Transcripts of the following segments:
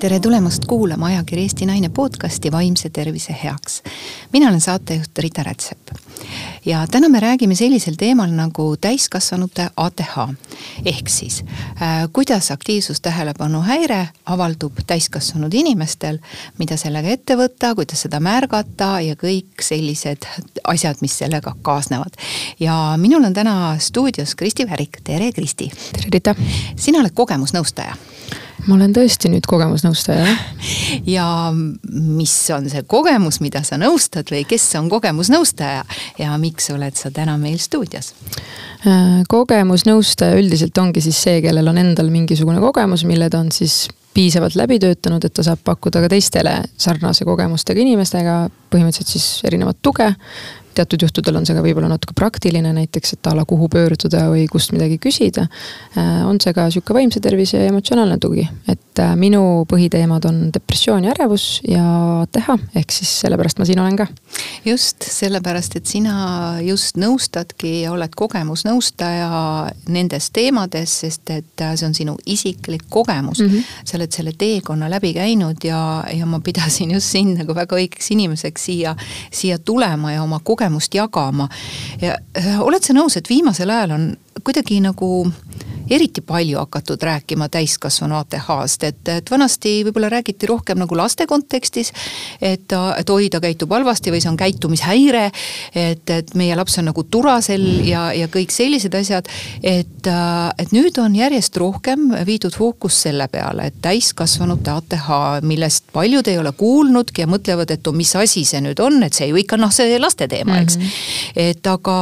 tere tulemast kuulama ajakirja Eesti Naine podcasti Vaimse tervise heaks. mina olen saatejuht Rita Rätsep ja täna me räägime sellisel teemal nagu täiskasvanute ATH. ehk siis äh, kuidas aktiivsustähelepanu häire avaldub täiskasvanud inimestel, mida sellega ette võtta, kuidas seda märgata ja kõik sellised asjad, mis sellega kaasnevad. ja minul on täna stuudios Kristi Värik, tere Kristi. tere Rita. sina oled kogemusnõustaja ma olen tõesti nüüd kogemusnõustaja, jah. ja mis on see kogemus, mida sa nõustad või kes on kogemusnõustaja ja miks oled sa täna meil stuudios? Äh, kogemusnõustaja üldiselt ongi siis see, kellel on endal mingisugune kogemus, mille ta on siis piisavalt läbi töötanud, et ta saab pakkuda ka teistele sarnase kogemustega inimestega põhimõtteliselt siis erinevat tuge teatud juhtudel on see ka võib-olla natuke praktiline, näiteks et a la kuhu pöörduda või kust midagi küsida. Äh, on see ka sihuke vaimse tervise ja emotsionaalne tugi, et äh, minu põhiteemad on depressioon ja ärevus ja TEHA, ehk siis sellepärast ma siin olen ka. just, sellepärast et sina just nõustadki ja oled kogemusnõustaja nendes teemades, sest et äh, see on sinu isiklik kogemus mm. -hmm. sa oled selle teekonna läbi käinud ja, ja ma pidasin just sind nagu väga õigeks inimeseks siia, siia tulema ja oma kogemust kogemust jagama. ja äh, oled sa nõus, et viimasel ajal on kuidagi nagu eriti palju hakatud rääkima täiskasvanu ATH-st, et, et vanasti võib-olla räägiti rohkem nagu laste kontekstis. et, et oi, ta käitub halvasti või see on käitumishäire. et, et meie laps on nagu turasel ja, ja kõik sellised asjad. et, et nüüd on järjest rohkem viidud fookus selle peale, et täiskasvanute ATH, millest paljud ei ole kuulnudki ja mõtlevad, et oh, mis asi see nüüd on, et see ju ikka noh, see laste teema, eks mm. -hmm. et aga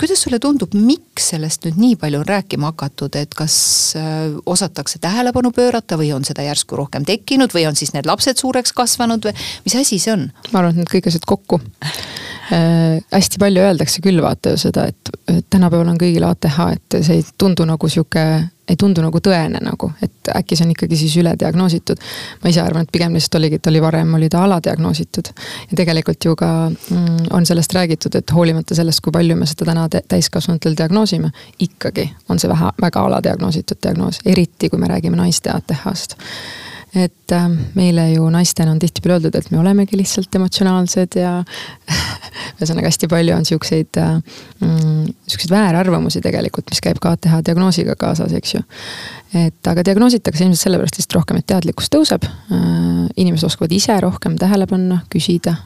kuidas sulle tundub, miks sellest nüüd nii palju on rääkima hakatud? et kas äh, osatakse tähelepanu pöörata või on seda järsku rohkem tekkinud või on siis need lapsed suureks kasvanud või mis asi see on? ma arvan, et need kõik asjad kokku äh,. hästi palju öeldakse küll vaata ju seda, et, et tänapäeval on kõigil ATH, et see ei tundu nagu sihuke ei tundu nagu tõene nagu, et äkki see on ikkagi siis ülediagnoositud. ma ise arvan, et pigem lihtsalt oligi, et oli varem oli ta aladiagnoositud. ja tegelikult ju ka mm, on sellest räägitud, et hoolimata sellest, kui palju me seda täna täiskasvanutel diagnoosime, ikkagi on see vähe, väga aladiagnoositud diagnoos, eriti kui me räägime naiste ATH-st et äh, meile ju naistena on tihtipeale öeldud, et me olemegi lihtsalt emotsionaalsed ja ühesõnaga hästi palju on siukseid äh,, mm, siukseid väärarvamusi tegelikult, mis käib ka ATH diagnoosiga kaasas, eks ju. et aga diagnoositakse ilmselt sellepärast lihtsalt rohkem, et teadlikkus tõuseb äh,. inimesed oskavad ise rohkem tähele panna, küsida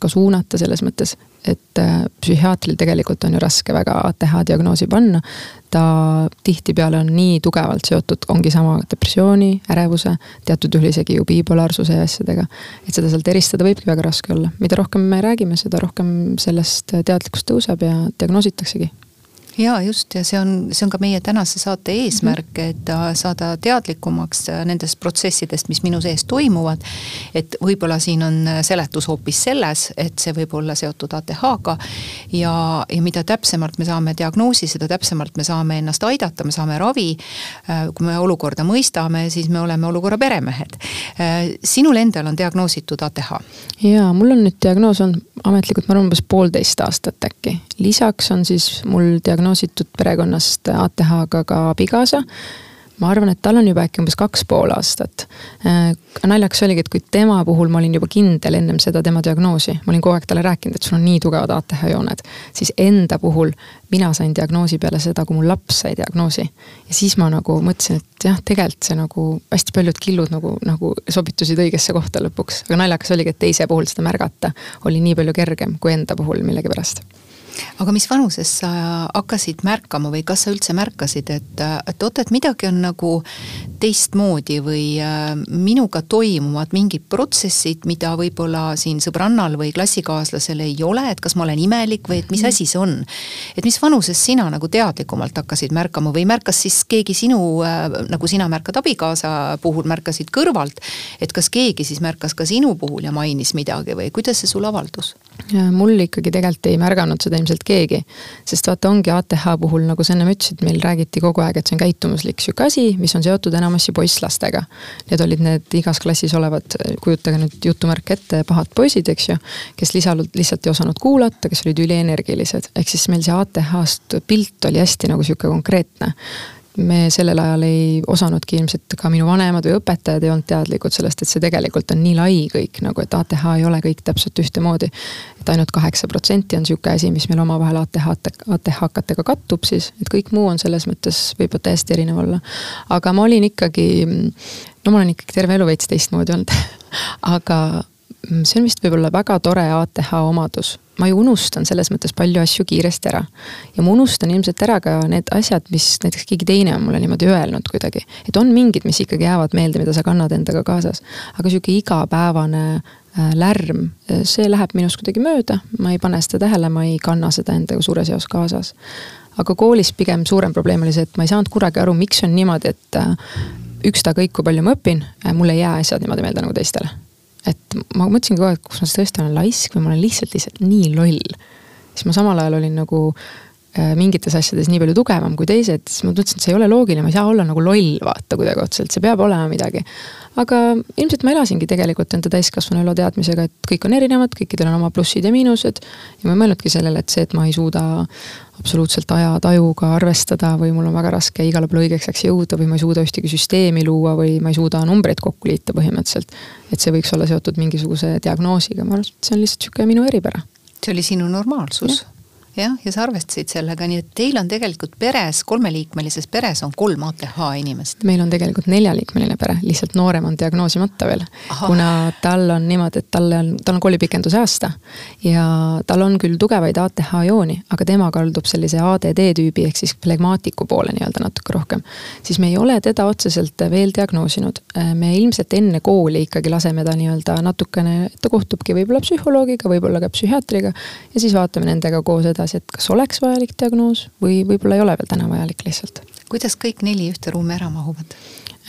ka suunata selles mõttes, et äh, psühhiaatril tegelikult on ju raske väga ATH diagnoosi panna. ta tihtipeale on nii tugevalt seotud, ongi sama depressiooni, ärevuse, teatud juhul isegi ju bipolaarsuse ja asjadega. et seda sealt eristada võibki väga raske olla, mida rohkem me räägime, seda rohkem sellest teadlikkus tõuseb ja diagnoositaksegi ja just ja see on, see on ka meie tänase saate eesmärk, mhm. et äh, saada teadlikumaks äh, nendest protsessidest, mis minu sees toimuvad. et võib-olla siin on äh, seletus hoopis selles, et see võib olla seotud ATH-ga. ja, ja mida täpsemalt me saame diagnoosi, seda täpsemalt me saame ennast aidata, me saame ravi. kui me olukorda mõistame, siis me oleme olukorra peremehed. sinul endal on diagnoositud ATH? ja mul on nüüd diagnoos on ametlikult, ma arvan, umbes poolteist aastat äkki. Lisaks on siis mul diagnoos diagnoositud perekonnast ATH-ga ka abikaasa. ma arvan, et tal on juba äkki umbes kaks pool aastat. Äh, naljakas oligi, et kui tema puhul ma olin juba kindel ennem seda tema diagnoosi, ma olin kogu aeg talle rääkinud, et sul on nii tugevad ATH jooned. siis enda puhul mina sain diagnoosi peale seda, kui mu laps sai diagnoosi. ja siis ma nagu mõtlesin, et jah, tegelikult see nagu hästi paljud killud nagu, nagu sobitusid õigesse kohta lõpuks. aga naljakas oligi, et teise puhul seda märgata oli nii palju kergem kui enda puhul millegipärast aga mis vanuses sa hakkasid märkama või kas sa üldse märkasid, et, et oot, et midagi on nagu teistmoodi või äh, minuga toimuvad mingid protsessid, mida võib-olla siin sõbrannal või klassikaaslasel ei ole, et kas ma olen imelik või et mis mhm. asi see on. et mis vanuses sina nagu teadlikumalt hakkasid märkama või märkas siis keegi sinu, äh, nagu sina märkad abikaasa puhul, märkasid kõrvalt. et kas keegi siis märkas ka sinu puhul ja mainis midagi või kuidas see sul avaldus? mul ikkagi tegelikult ei märganud seda ilmselt keegi. sest vaata, ongi ATH puhul, nagu sa ennem ütlesid, meil räägiti kogu aeg, et see on käitumuslik sihuke asi, mis on seotud enamasti poisslastega. Need olid need igas klassis olevad, kujutage nüüd jutumärk ette, pahad poisid, eks ju. kes lisanud, lihtsalt ei osanud kuulata, kes olid ülienergilised, ehk siis meil see ATH-st pilt oli hästi nagu sihuke konkreetne me sellel ajal ei osanudki ilmselt ka minu vanemad või õpetajad ei olnud teadlikud sellest, et see tegelikult on nii lai kõik nagu, et ATH ei ole kõik täpselt ühtemoodi. et ainult kaheksa protsenti on sihuke asi, mis meil omavahel ATH, ATH-katega kattub siis, et kõik muu on selles mõttes võib täiesti erinev olla. aga ma olin ikkagi, no ma olen ikkagi terve elu veits teistmoodi olnud aga see on vist võib-olla väga tore ATH omadus ma ju unustan selles mõttes palju asju kiiresti ära. ja ma unustan ilmselt ära ka need asjad, mis näiteks keegi teine on mulle niimoodi öelnud kuidagi. et on mingid, mis ikkagi jäävad meelde, mida sa kannad endaga kaasas. aga sihuke igapäevane äh, lärm, äh, see läheb minust kuidagi mööda, ma ei pane seda tähele, ma ei kanna seda endaga suures eos kaasas. aga koolis pigem suurem probleem oli see, et ma ei saanud kunagi aru, miks on niimoodi, et äh, ükstakõik, kui palju ma õpin, mul ei jää asjad niimoodi meelde nagu teistele et ma mõtlesin kogu aeg, kas ma tõesti olen laisk või ma olen lihtsalt, lihtsalt nii loll. siis ma samal ajal olin nagu mingites asjades nii palju tugevam kui teised, siis ma mõtlesin, et see ei ole loogiline, ma ei saa olla nagu loll, vaata kuidagi otseselt, see peab olema midagi. aga ilmselt ma elasingi tegelikult enda täiskasvanu elu teadmisega, et kõik on erinevad, kõikidel on oma plussid ja miinused. ja ma ei mõelnudki sellele, et see, et ma ei suuda absoluutselt ajatajuga arvestada või mul on väga raske igale poole õigeks ajaks jõuda või ma ei suuda ühtegi süsteemi luua või ma ei suuda numbreid kokku liita põhimõtteliselt. et see võiks olla seotud mingisuguse diagnoosiga, ma arvan, et see on lihtsalt sihuke minu eripära. see oli sinu normaalsus jah, ja sa arvestasid sellega, nii et teil on tegelikult peres, kolmeliikmelises peres on kolm ATH inimest. meil on tegelikult neljaliikmeline pere, lihtsalt noorem on diagnoosimata veel. kuna tal on niimoodi, et talle on, tal on koolipikenduse aasta ja tal on küll tugevaid ATH jooni, aga tema kaldub sellise ADD tüübi ehk siis flegmaatiku poole nii-öelda natuke rohkem. siis me ei ole teda otseselt veel diagnoosinud. me ilmselt enne kooli ikkagi laseme ta nii-öelda natukene, ta kohtubki võib-olla psühholoogiga, võib-olla ka psühhiaatriga ja siis vaatame nendega koos edasi edasi, et kas oleks vajalik diagnoos või võib-olla ei ole veel täna vajalik lihtsalt. kuidas kõik neli ühte ruumi ära mahuvad?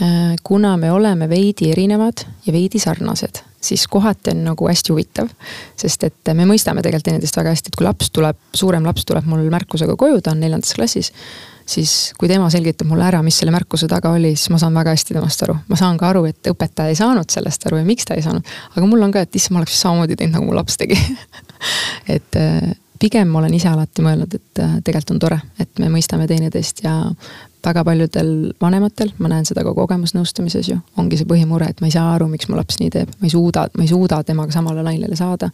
Äh, kuna me oleme veidi erinevad ja veidi sarnased, siis kohati on nagu hästi huvitav. sest et me mõistame tegelikult teineteist väga hästi, et kui laps tuleb, suurem laps tuleb mul märkusega koju, ta on neljandas klassis siis kui tema selgitab mulle ära, mis selle märkuse taga oli, siis ma saan väga hästi temast aru. ma saan ka aru, et õpetaja ei saanud sellest aru ja miks ta ei saanud. aga mul on ka, et issand, ma oleks samamoodi teinud, nagu mu laps tegi et äh, pigem ma olen ise alati mõelnud, et äh, tegelikult on tore, et me mõistame teineteist ja väga paljudel vanematel, ma näen seda ka kogemusnõustamises ju, ongi see põhimure, et ma ei saa aru, miks mu laps nii teeb, ma ei suuda, ma ei suuda temaga samale lainele saada.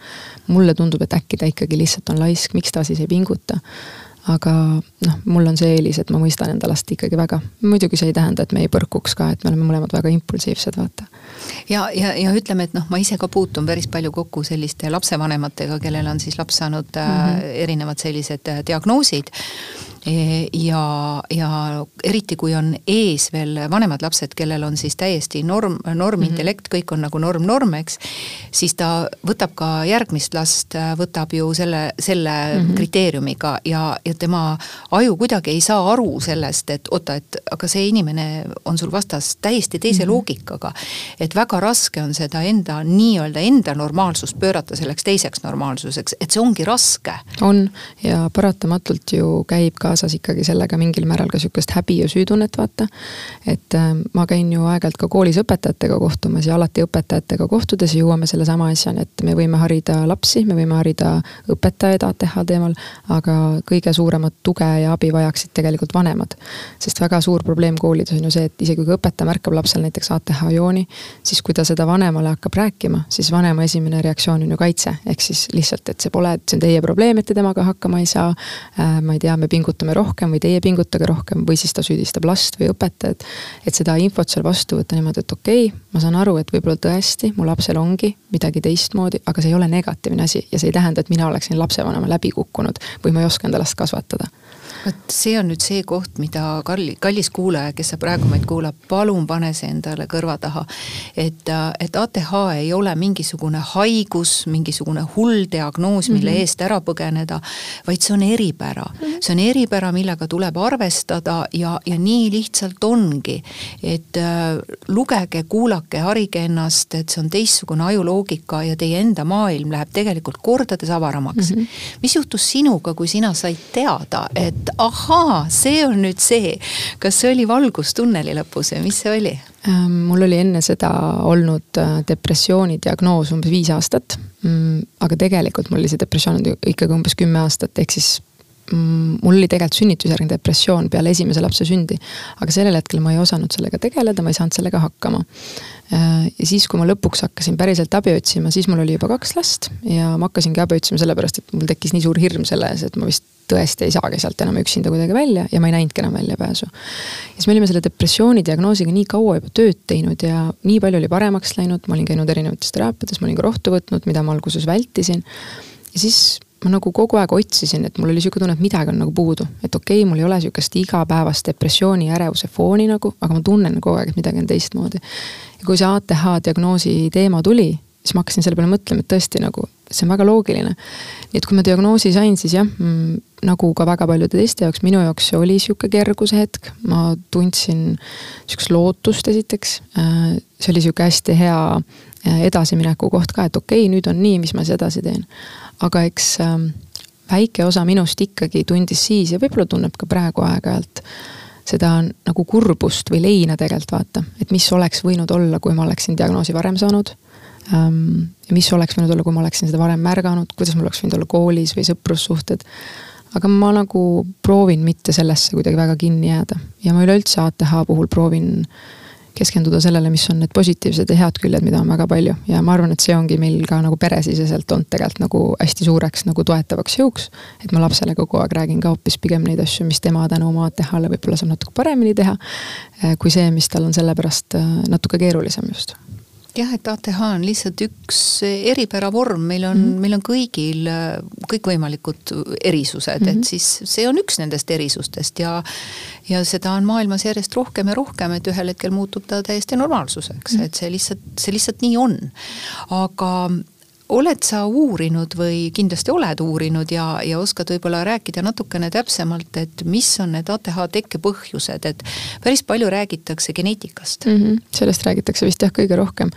mulle tundub, et äkki ta ikkagi lihtsalt on laisk, miks ta siis ei pinguta aga noh, mul on see eelis, et ma mõistan enda last ikkagi väga. muidugi see ei tähenda, et me ei põrkuks ka, et me oleme mõlemad väga impulsiivsed, vaata. ja, ja, ja ütleme, et noh, ma ise ka puutun päris palju kokku selliste lapsevanematega, kellel on siis laps saanud mm -hmm. erinevad sellised äh, diagnoosid ja, ja eriti, kui on ees veel vanemad lapsed, kellel on siis täiesti norm, normintellekt mm, -hmm. kõik on nagu norm, norm, eks. siis ta võtab ka järgmist last, võtab ju selle, selle mm -hmm. kriteeriumiga ja, ja tema aju kuidagi ei saa aru sellest, et oota, et aga see inimene on sul vastas täiesti teise mm -hmm. loogikaga. et väga raske on seda enda nii-öelda enda normaalsust pöörata selleks teiseks normaalsuseks, et see ongi raske. on ja paratamatult ju käib ka kaasas ikkagi sellega mingil määral ka sihukest häbi ja süütunnet, vaata. et äh, ma käin ju aeg-ajalt ka koolis õpetajatega kohtumas ja alati õpetajatega kohtudes jõuame sellesama asjani, et me võime harida lapsi, me võime harida õpetajaid ATH teemal, aga kõige suuremat tuge ja abi vajaksid tegelikult vanemad. sest väga suur probleem koolides on ju see, et isegi kui õpetaja märkab lapsel näiteks ATH jooni, siis kui ta seda vanemale hakkab rääkima, siis vanema esimene reaktsioon on ju kaitse, ehk siis lihtsalt, et see pole, et see on teie probleem, et te temaga hakkama ei saa. Äh, ma ei tea, me pingutame pingutame rohkem või teie pingutage rohkem või siis ta süüdistab last või õpetajat. et seda infot seal vastu võtta niimoodi, et okei okay,, ma saan aru, et võib-olla tõesti mu lapsel ongi midagi teistmoodi, aga see ei ole negatiivne asi ja see ei tähenda, et mina oleksin lapsevanema läbi kukkunud või ma ei oska enda last kasvatada vot see on nüüd see koht, mida kalli, kallis kuulaja, kes sa praegu meid kuulab, palun pane see endale kõrva taha. et, et ATH ei ole mingisugune haigus, mingisugune hull diagnoos, mille mm -hmm. eest ära põgeneda, vaid see on eripära mm. -hmm. see on eripära, millega tuleb arvestada ja, ja nii lihtsalt ongi. et äh, lugege, kuulake, harige ennast, et see on teistsugune ajuloogika ja teie enda maailm läheb tegelikult kordades avaramaks mm. -hmm. mis juhtus sinuga, kui sina said teada, et ahaa, see on nüüd see. kas see oli valgus tunneli lõpus või mis see oli? Ähm, mul oli enne seda olnud äh, depressiooni diagnoos umbes viis aastat. Mm, aga tegelikult mul oli see depressioon ikkagi umbes kümme aastat, ehk siis mul oli tegelikult sünnitusjärgne depressioon peale esimese lapse sündi. aga sellel hetkel ma ei osanud sellega tegeleda, ma ei saanud sellega hakkama. Äh, ja siis, kui ma lõpuks hakkasin päriselt abi otsima, siis mul oli juba kaks last ja ma hakkasingi abi otsima sellepärast, et mul tekkis nii suur hirm selle ees, et ma vist tõesti ei saagi sealt enam üksinda kuidagi välja ja ma ei näinudki enam väljapääsu. ja siis me olime selle depressiooni diagnoosiga nii kaua juba tööd teinud ja nii palju oli paremaks läinud, ma olin käinud erinevates teraapiates, ma olin ka rohtu võtnud, mida ma alguses vältisin. ja siis ma nagu kogu aeg otsisin, et mul oli sihuke tunne, et midagi on nagu puudu, et okei okay,, mul ei ole sihukest igapäevast depressiooni ja ärevuse fooni nagu, aga ma tunnen kogu aeg, et midagi on teistmoodi. ja kui see ATH diagnoosi teema tuli, siis ma hakkasin selle peale mõtlema, et tõesti nagu see on väga loogiline. nii et kui ma diagnoosi sain, siis jah mm,, nagu ka väga paljude teiste jaoks, minu jaoks oli sihuke kerguse hetk, ma tundsin sihukest lootust esiteks. Äh, see oli sihuke hästi hea äh, edasimineku koht ka, et okei okay,, nüüd on nii, mis ma siis edasi teen aga eks ähm, väike osa minust ikkagi tundis siis ja võib-olla tunneb ka praegu aeg-ajalt seda nagu kurbust või leina tegelikult vaata, et mis oleks võinud olla, kui ma oleksin diagnoosi varem saanud ähm,. mis oleks võinud olla, kui ma oleksin seda varem märganud, kuidas mul oleks võinud olla koolis või sõprussuhted. aga ma nagu proovin mitte sellesse kuidagi väga kinni jääda ja ma üleüldse ATH puhul proovin äh, keskenduda sellele, mis on need positiivsed ja head küljed, mida on väga palju ja ma arvan, et see ongi meil ka nagu peresiseselt olnud tegelikult nagu hästi suureks nagu toetavaks jõuks. et ma lapsele kogu aeg räägin ka hoopis pigem neid asju, mis tema tänu oma ATH-le võib-olla saab natuke paremini teha. Eh, kui see, mis tal on selle pärast eh, natuke keerulisem just jah, et ATH on lihtsalt üks eripära vorm, meil on mm, -hmm. meil on kõigil kõikvõimalikud erisused mm, -hmm. et mhm. siis see on üks nendest erisustest ja ja seda on maailmas järjest rohkem ja rohkem, et ühel hetkel muutub ta täiesti normaalsuseks mm, -hmm. et see lihtsalt, see lihtsalt nii on. aga oled sa uurinud või kindlasti oled uurinud ja, ja oskad võib-olla rääkida natukene täpsemalt, et mis on need ATH tekke põhjused, et päris palju räägitakse geneetikast mm. -hmm. sellest räägitakse vist jah, kõige rohkem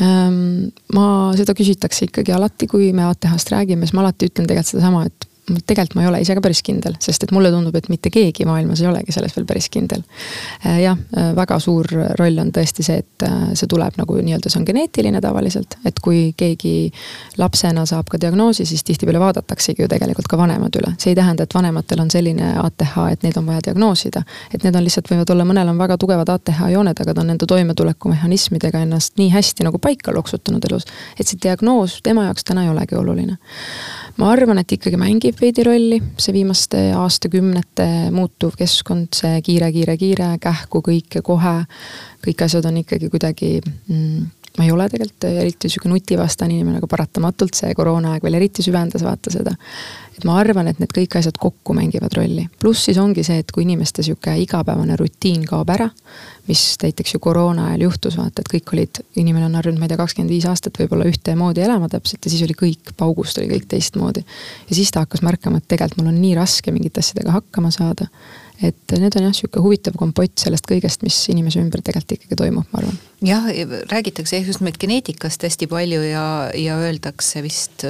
ähm,. ma, seda küsitakse ikkagi alati, kui me ATH-st räägime, siis ma alati ütlen tegelikult sedasama, et tegelikult ma ei ole ise ka päris kindel, sest et mulle tundub, et mitte keegi maailmas ei olegi selles veel päris kindel. Äh, jah, äh, väga suur roll on tõesti see, et äh, see tuleb nagu nii-öelda, see on geneetiline tavaliselt, et kui keegi lapsena saab ka diagnoosi, siis tihtipeale vaadataksegi ju tegelikult ka vanemad üle. see ei tähenda, et vanematel on selline ATH, et neid on vaja diagnoosida. et need on lihtsalt, võivad olla, mõnel on väga tugevad ATH jooned, aga ta on nende toimetulekumehhanismidega ennast nii hästi nagu paika loksutanud elus, et see diagnoos tema jaoks täna ei olegi oluline ma arvan, et ikkagi mängib veidi rolli see viimaste aastakümnete muutuv keskkond, see kiire, kiire, kiire, kähku kõike kohe. kõik asjad on ikkagi kuidagi mm, ma ei ole tegelikult eriti sihuke nutivastane inimene, aga paratamatult see koroonaaeg veel eriti süvendas vaata seda. et ma arvan, et need kõik asjad kokku mängivad rolli, pluss siis ongi see, et kui inimeste sihuke igapäevane rutiin kaob ära mis näiteks ju koroona ajal juhtus, vaata, et kõik olid, inimene on harjunud, ma ei tea, kakskümmend viis aastat võib-olla ühtemoodi elama täpselt ja siis oli kõik, paugust oli kõik teistmoodi. ja siis ta hakkas märkama, et tegelikult mul on nii raske mingite asjadega hakkama saada. Et need on jah, sihuke huvitav kompott sellest kõigest, mis inimese ümber tegelikult ikkagi toimub, ma arvan. jah, räägitakse just nimelt geneetikast hästi palju ja, ja öeldakse vist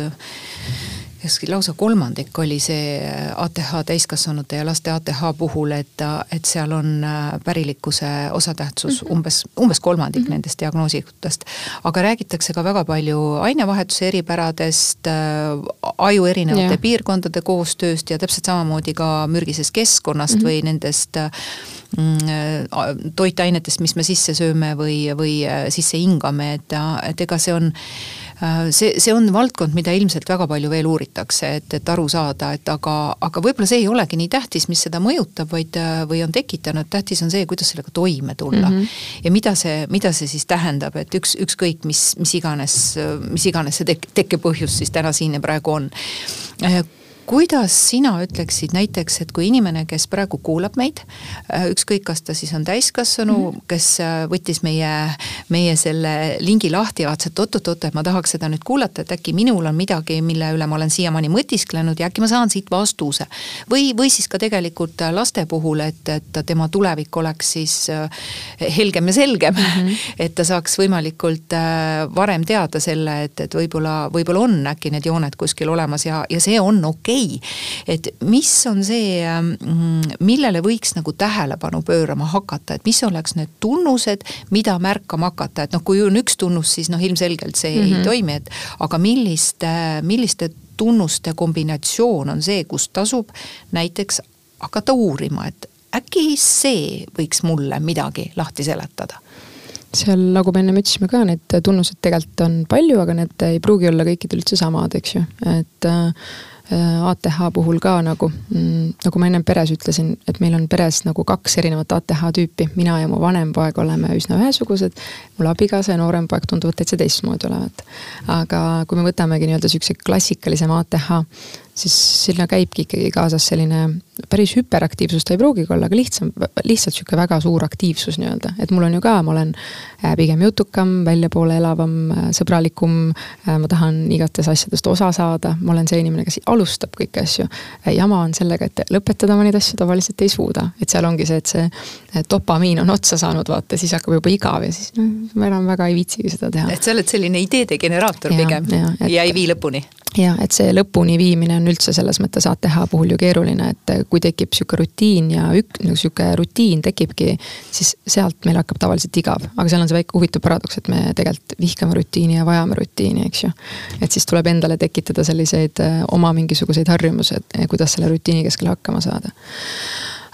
kas lausa kolmandik oli see ATH täiskasvanute ja laste ATH puhul, et, et seal on äh, pärilikkuse osatähtsus mm -hmm. umbes, umbes kolmandik mm -hmm. nendest diagnoositutest. aga räägitakse ka väga palju ainevahetuse eripäradest, äh, aju erinevate yeah. piirkondade koostööst ja täpselt samamoodi ka mürgisest keskkonnast mm -hmm. või nendest äh, mm, toitainetest, mis me sisse sööme või, või sisse hingame, et, et ega see on see, see on valdkond, mida ilmselt väga palju veel uuritakse, et, et aru saada, et aga, aga võib-olla see ei olegi nii tähtis, mis seda mõjutab, vaid või on tekitanud, tähtis on see, kuidas sellega toime tulla mm. -hmm. ja mida see, mida see siis tähendab, et üks, ükskõik mis, mis iganes, mis iganes see tek-, tekkepõhjus siis täna siin ja praegu on äh, kuidas sina ütleksid näiteks, et kui inimene, kes praegu kuulab meid, äh, ükskõik, kas ta siis on täiskasvanu mm, -hmm. kes äh, võttis meie, meie selle lingi lahti ja vaatas, et oot-oot-oot, et ma tahaks seda nüüd kuulata, et äkki minul on midagi, mille üle ma olen siiamaani mõtisklenud ja äkki ma saan siit vastuse. või, või siis ka tegelikult laste puhul, et, et tema tulevik oleks siis äh, helgem ja selgem mm. -hmm. et ta saaks võimalikult varem teada selle, et, et võib-olla, võib-olla on äkki need jooned kuskil olemas ja, ja see on okei okay okay.. et mis on see, mm, millele võiks nagu tähelepanu pöörama hakata, et mis oleks need tunnused, mida märkama hakata, et noh, kui on üks tunnus, siis noh, ilmselgelt see mm -hmm. ei mhm. toimi, et aga milliste, milliste tunnuste kombinatsioon on see, kus tasub näiteks hakata uurima, et äkki see võiks mulle midagi lahti seletada seal, nagu me ennem ütlesime ka, need tunnused tegelikult on palju, aga need ei pruugi olla kõikidel üldse samad, eks ju, et äh, ATH puhul ka nagu, mm, nagu ma ennem peres ütlesin, et meil on peres nagu kaks erinevat ATH tüüpi, mina ja mu vanem poeg oleme üsna ühesugused. mul abikaasa ja noorem poeg tunduvad täitsa teistmoodi olevat. aga kui me võtamegi nii-öelda sihukese klassikalisema ATH, siis sinna käibki ikkagi kaasas selline päris hüperaktiivsus ta ei pruugigi olla, aga lihtsam, lihtsalt sihuke väga suur aktiivsus nii-öelda, et mul on ju ka, ma olen äh, pigem jutukam, väljapoole elavam, äh, sõbralikum. Äh, ma tahan igates asjadest osa saada, ma olen see inimene, kes alustab kõiki asju. jama on sellega, et lõpetada ma neid asju tavaliselt ei suuda, et seal ongi see, et see dopamiin on otsa saanud, vaata, siis hakkab juba igav ja siis noh, ma enam väga ei viitsigi seda teha. et sa oled selline ideede generaator ja, pigem ja, et... ja ei vii lõpuni ja et see lõpuni viimine on üldse selles mõttes ATH puhul ju keeruline, et kui tekib sihuke rutiin ja ük-, nagu sihuke rutiin tekibki, siis sealt meil hakkab tavaliselt igav. aga seal on see väike huvitav paradoks, et me tegelikult vihkame rutiini ja vajame rutiini, eks ju. et siis tuleb endale tekitada selliseid äh, oma mingisuguseid harjumused, kuidas selle rutiini keskel hakkama saada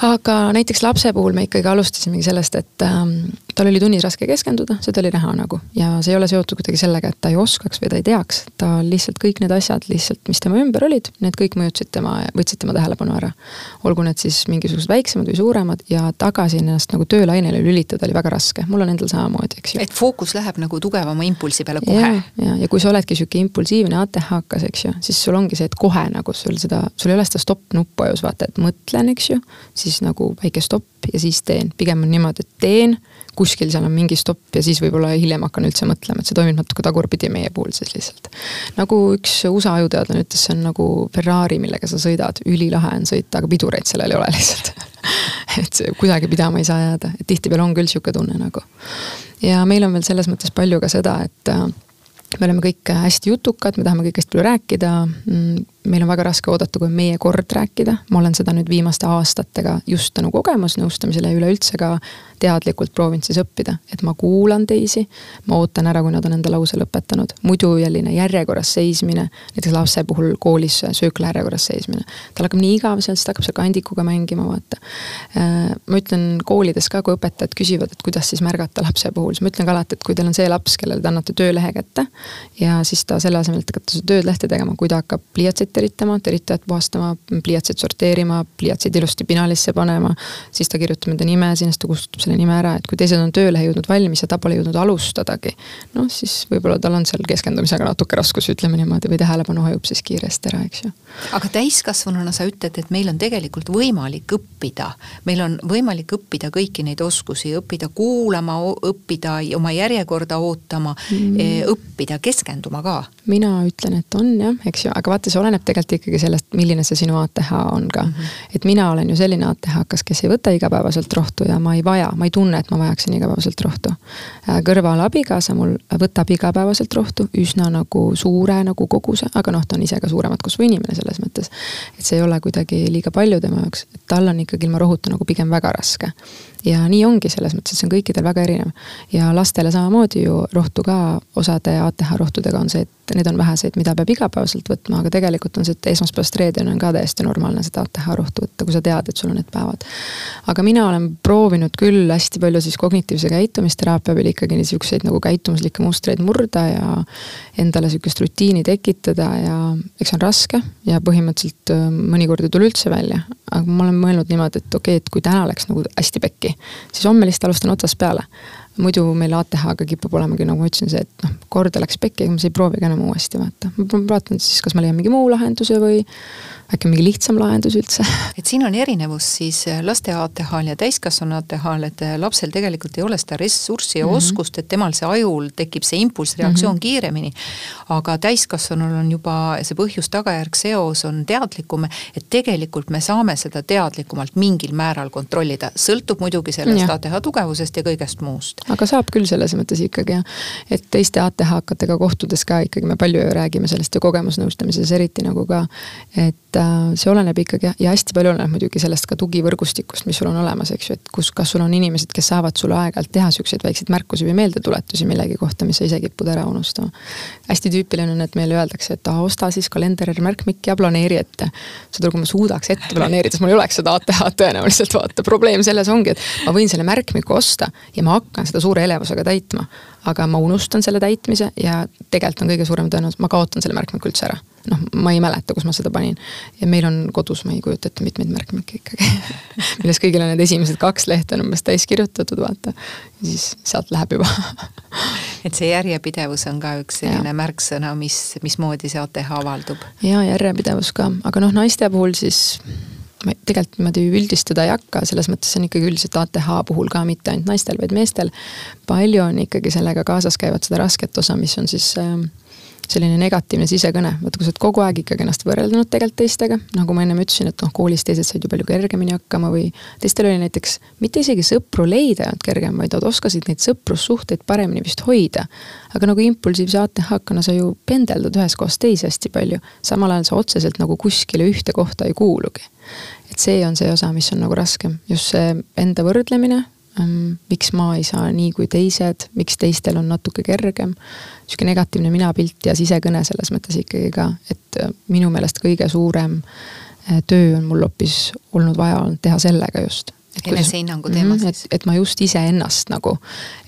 aga näiteks lapse puhul me ikkagi alustasimegi sellest, et ähm, tal oli tunnis raske keskenduda, seda oli näha nagu. ja see ei ole seotud kuidagi sellega, et ta ei oskaks või ta ei teaks. ta lihtsalt kõik need asjad lihtsalt, mis tema ümber olid, need kõik mõjutasid tema, võtsid tema tähelepanu ära. olgu need siis mingisugused väiksemad või suuremad ja tagasi ennast nagu töölainele lülitada oli väga raske, mul on endal samamoodi, eks ju. et fookus läheb nagu tugevama impulsi peale kohe. ja, ja, ja kui sa oledki sihuke impulsiivne ATH-kas, eks ju, siis sul ongi see, et kohe nagu sul seda, sul ei ole seda stopp-nuppu ajus, vaata, et mõtlen, eks ju. siis nagu väike stopp ja siis teen, pigem on niimoodi, et teen kuskil seal on mingi stopp ja siis võib-olla hiljem hakkan üldse mõtlema, et see toimib natuke tagurpidi meie puhul siis lihtsalt. nagu üks USA ajuteadlane ütles, see on nagu Ferrari, millega sa sõidad, ülilahe on sõita, aga pidureid sellel ei ole lihtsalt et kuidagi pidama ei saa jääda, et tihtipeale on küll sihuke tunne nagu. ja meil on veel selles mõttes palju ka seda, et äh, me oleme kõik hästi jutukad, me tahame kõik hästi palju rääkida. Meil on väga raske oodata, kui on meie kord rääkida, ma olen seda nüüd viimaste aastatega just tänu kogemusnõustamisele ja üleüldse ka teadlikult proovinud siis õppida, et ma kuulan teisi. ma ootan ära, kui nad on enda lause lõpetanud, muidu selline järjekorras seismine, näiteks lapse puhul koolis söökla järjekorras seismine. tal hakkab nii igav seal, siis ta hakkab seal kandikuga mängima, vaata. Äh, ma ütlen koolides ka, kui õpetajad küsivad, et kuidas siis märgata lapse puhul, siis ma ütlen ka alati, et kui teil on see laps, kellele te annate töölehe kätte. ja siis ta selle asemel, et hakata tööd lehte tegema, kui ta hakkab pliiatsit teritama, teritajat puhastama, pliiatsit sorteerima, pliiatsid ilusti pinalisse panema. siis ta kirjutab enda nime sinna, siis ta kustutab selle nime ära, et kui teised on töölehe jõudnud valmis ja ta pole jõudnud alustadagi. noh, siis võib-olla tal on seal keskendumisega natuke raskusi, ütleme niimoodi, või tähelepanu hajub siis kiiresti ära, eks ju. aga täiskasvanuna sa ütled, et meil on tegelikult võimalik õppida, meil on võimalik õppida kõiki neid oskusi, õppida kuulama, õppida oma järjekorda ootama mm., õppida keskenduma ka. Mina ütlen, et on jah, eks ju, aga vaata, see oleneb tegelikult ikkagi sellest, milline see sinu ATH on ka mm. -hmm. et mina olen ju selline ATH-kas, kes ei võta igapäevaselt rohtu ja ma ei vaja, ma ei tunne, et ma vajaksin igapäevaselt rohtu. Äh, kõrval abikaasa mul võtab igapäevaselt rohtu üsna nagu suure nagu koguse, aga noh, ta on ise ka suuremat kasvu inimene selles mõttes. et see ei ole kuidagi liiga palju tema jaoks, et tal on ikkagi ilma rohuta nagu pigem väga raske ja nii ongi selles mõttes, et see on kõikidel väga erinev. ja lastele samamoodi ju rohtu ka, osade ATH rohtudega on see, et need on väheseid, mida peab igapäevaselt võtma, aga tegelikult on see, et esmaspäevast reedeni on ka täiesti normaalne seda ATH rohtu võtta, kui sa tead, et sul on need päevad. aga mina olen proovinud küll hästi palju siis kognitiivse käitumisteraapia abil ikkagi niisuguseid nagu käitumuslikke mustreid murda ja endale sihukest rutiini tekitada ja eks see on raske ja põhimõtteliselt äh, mõnikord ei tule üldse välja. aga ma olen mõelnud niimoodi, et okei okay,, et kui täna läks nagu hästi pekki, siis homme lihtsalt alustan otsast peale muidu meil ATH-ga kipub olemagi, nagu ma ütlesin, see, et noh, korda läks pekki, ega ma siis ei proovigi enam uuesti vaata. ma vaatan siis, kas ma leian mingi muu lahenduse või äkki mingi lihtsam lahendus üldse. et siin on erinevus siis äh, laste ATH-l ja täiskasvanu ATH-l, et äh, lapsel tegelikult ei ole seda ressurssi ja mm -hmm. oskust, et temal see ajul tekib see impulssreaktsioon mm -hmm. kiiremini. aga täiskasvanul on juba see põhjus-tagajärg seos on teadlikum, et tegelikult me saame seda teadlikumalt mingil määral kontrollida, sõltub muidugi sellest ja. ATH tugevusest ja kõigest muust. aga saab küll selles mõttes ikkagi jah, et teiste ATH-katega kohtudes ka ikkagi me palju ju räägime sellest ju kogemusnõustamises eriti nagu ka, et see oleneb ikkagi ja hästi palju oleneb muidugi sellest ka tugivõrgustikust, mis sul on olemas, eks ju, et kus, kas sul on inimesed, kes saavad sulle aeg-ajalt teha siukseid väikseid märkusi või meeldetuletusi millegi kohta, mis sa ise kipud ära unustama. hästi tüüpiline on, et meile öeldakse, et osta siis kalender, märkmik ja planeeri ette. aru, kui ma suudaks ette planeerida, siis mul ei oleks seda ATH-d tõenäoliselt vaata, probleem selles ongi, et ma võin selle märkmiku osta ja ma hakkan seda suure elevusega täitma. Aga ma unustan selle täitmise ja tegelikult on kõige suurem tõenäosus, ma kaotan selle märkmiku üldse ära noh, ma ei mäleta, kus ma seda panin. ja meil on kodus, ma ei kujuta ette, mitmeid märkmikke ikkagi milles kõigil on need esimesed kaks lehte on umbes täis kirjutatud, vaata. ja siis sealt läheb juba et see järjepidevus on ka üks selline ja. märksõna, mis, mismoodi see ATH avaldub. ja järjepidevus ka, aga noh, naiste puhul siis ma tegelikult niimoodi üldistada ei hakka, selles mõttes see on ikkagi üldiselt ATH puhul ka mitte ainult naistel, vaid meestel. palju on ikkagi sellega kaasas käivat seda rasket osa, mis on siis äh, selline negatiivne sisekõne, vaata kui sa oled kogu aeg ikkagi ennast võrreldanud tegelikult teistega, nagu ma ennem ütlesin, et noh, koolis teised said ju palju kergemini hakkama või teistel oli näiteks mitte isegi sõpru leida ei olnud kergem, vaid nad oskasid neid sõprussuhteid paremini vist hoida. aga nagu impulsiivse ATH-kana sa ju pendeldad ühest kohast teise hästi palju, samal ajal sa otseselt nagu kuskile ühte kohta ei kuulugi. et see on see osa, mis on nagu raskem, just see enda võrdlemine. Miks ma ei saa nii kui teised, miks teistel on natuke kergem. sihuke negatiivne minapilt ja sisekõne selles mõttes ikkagi ka, et äh, minu meelest kõige suurem äh, töö on mul hoopis olnud vaja olnud teha sellega just enesehinnangu teema mm siis. et ma just iseennast nagu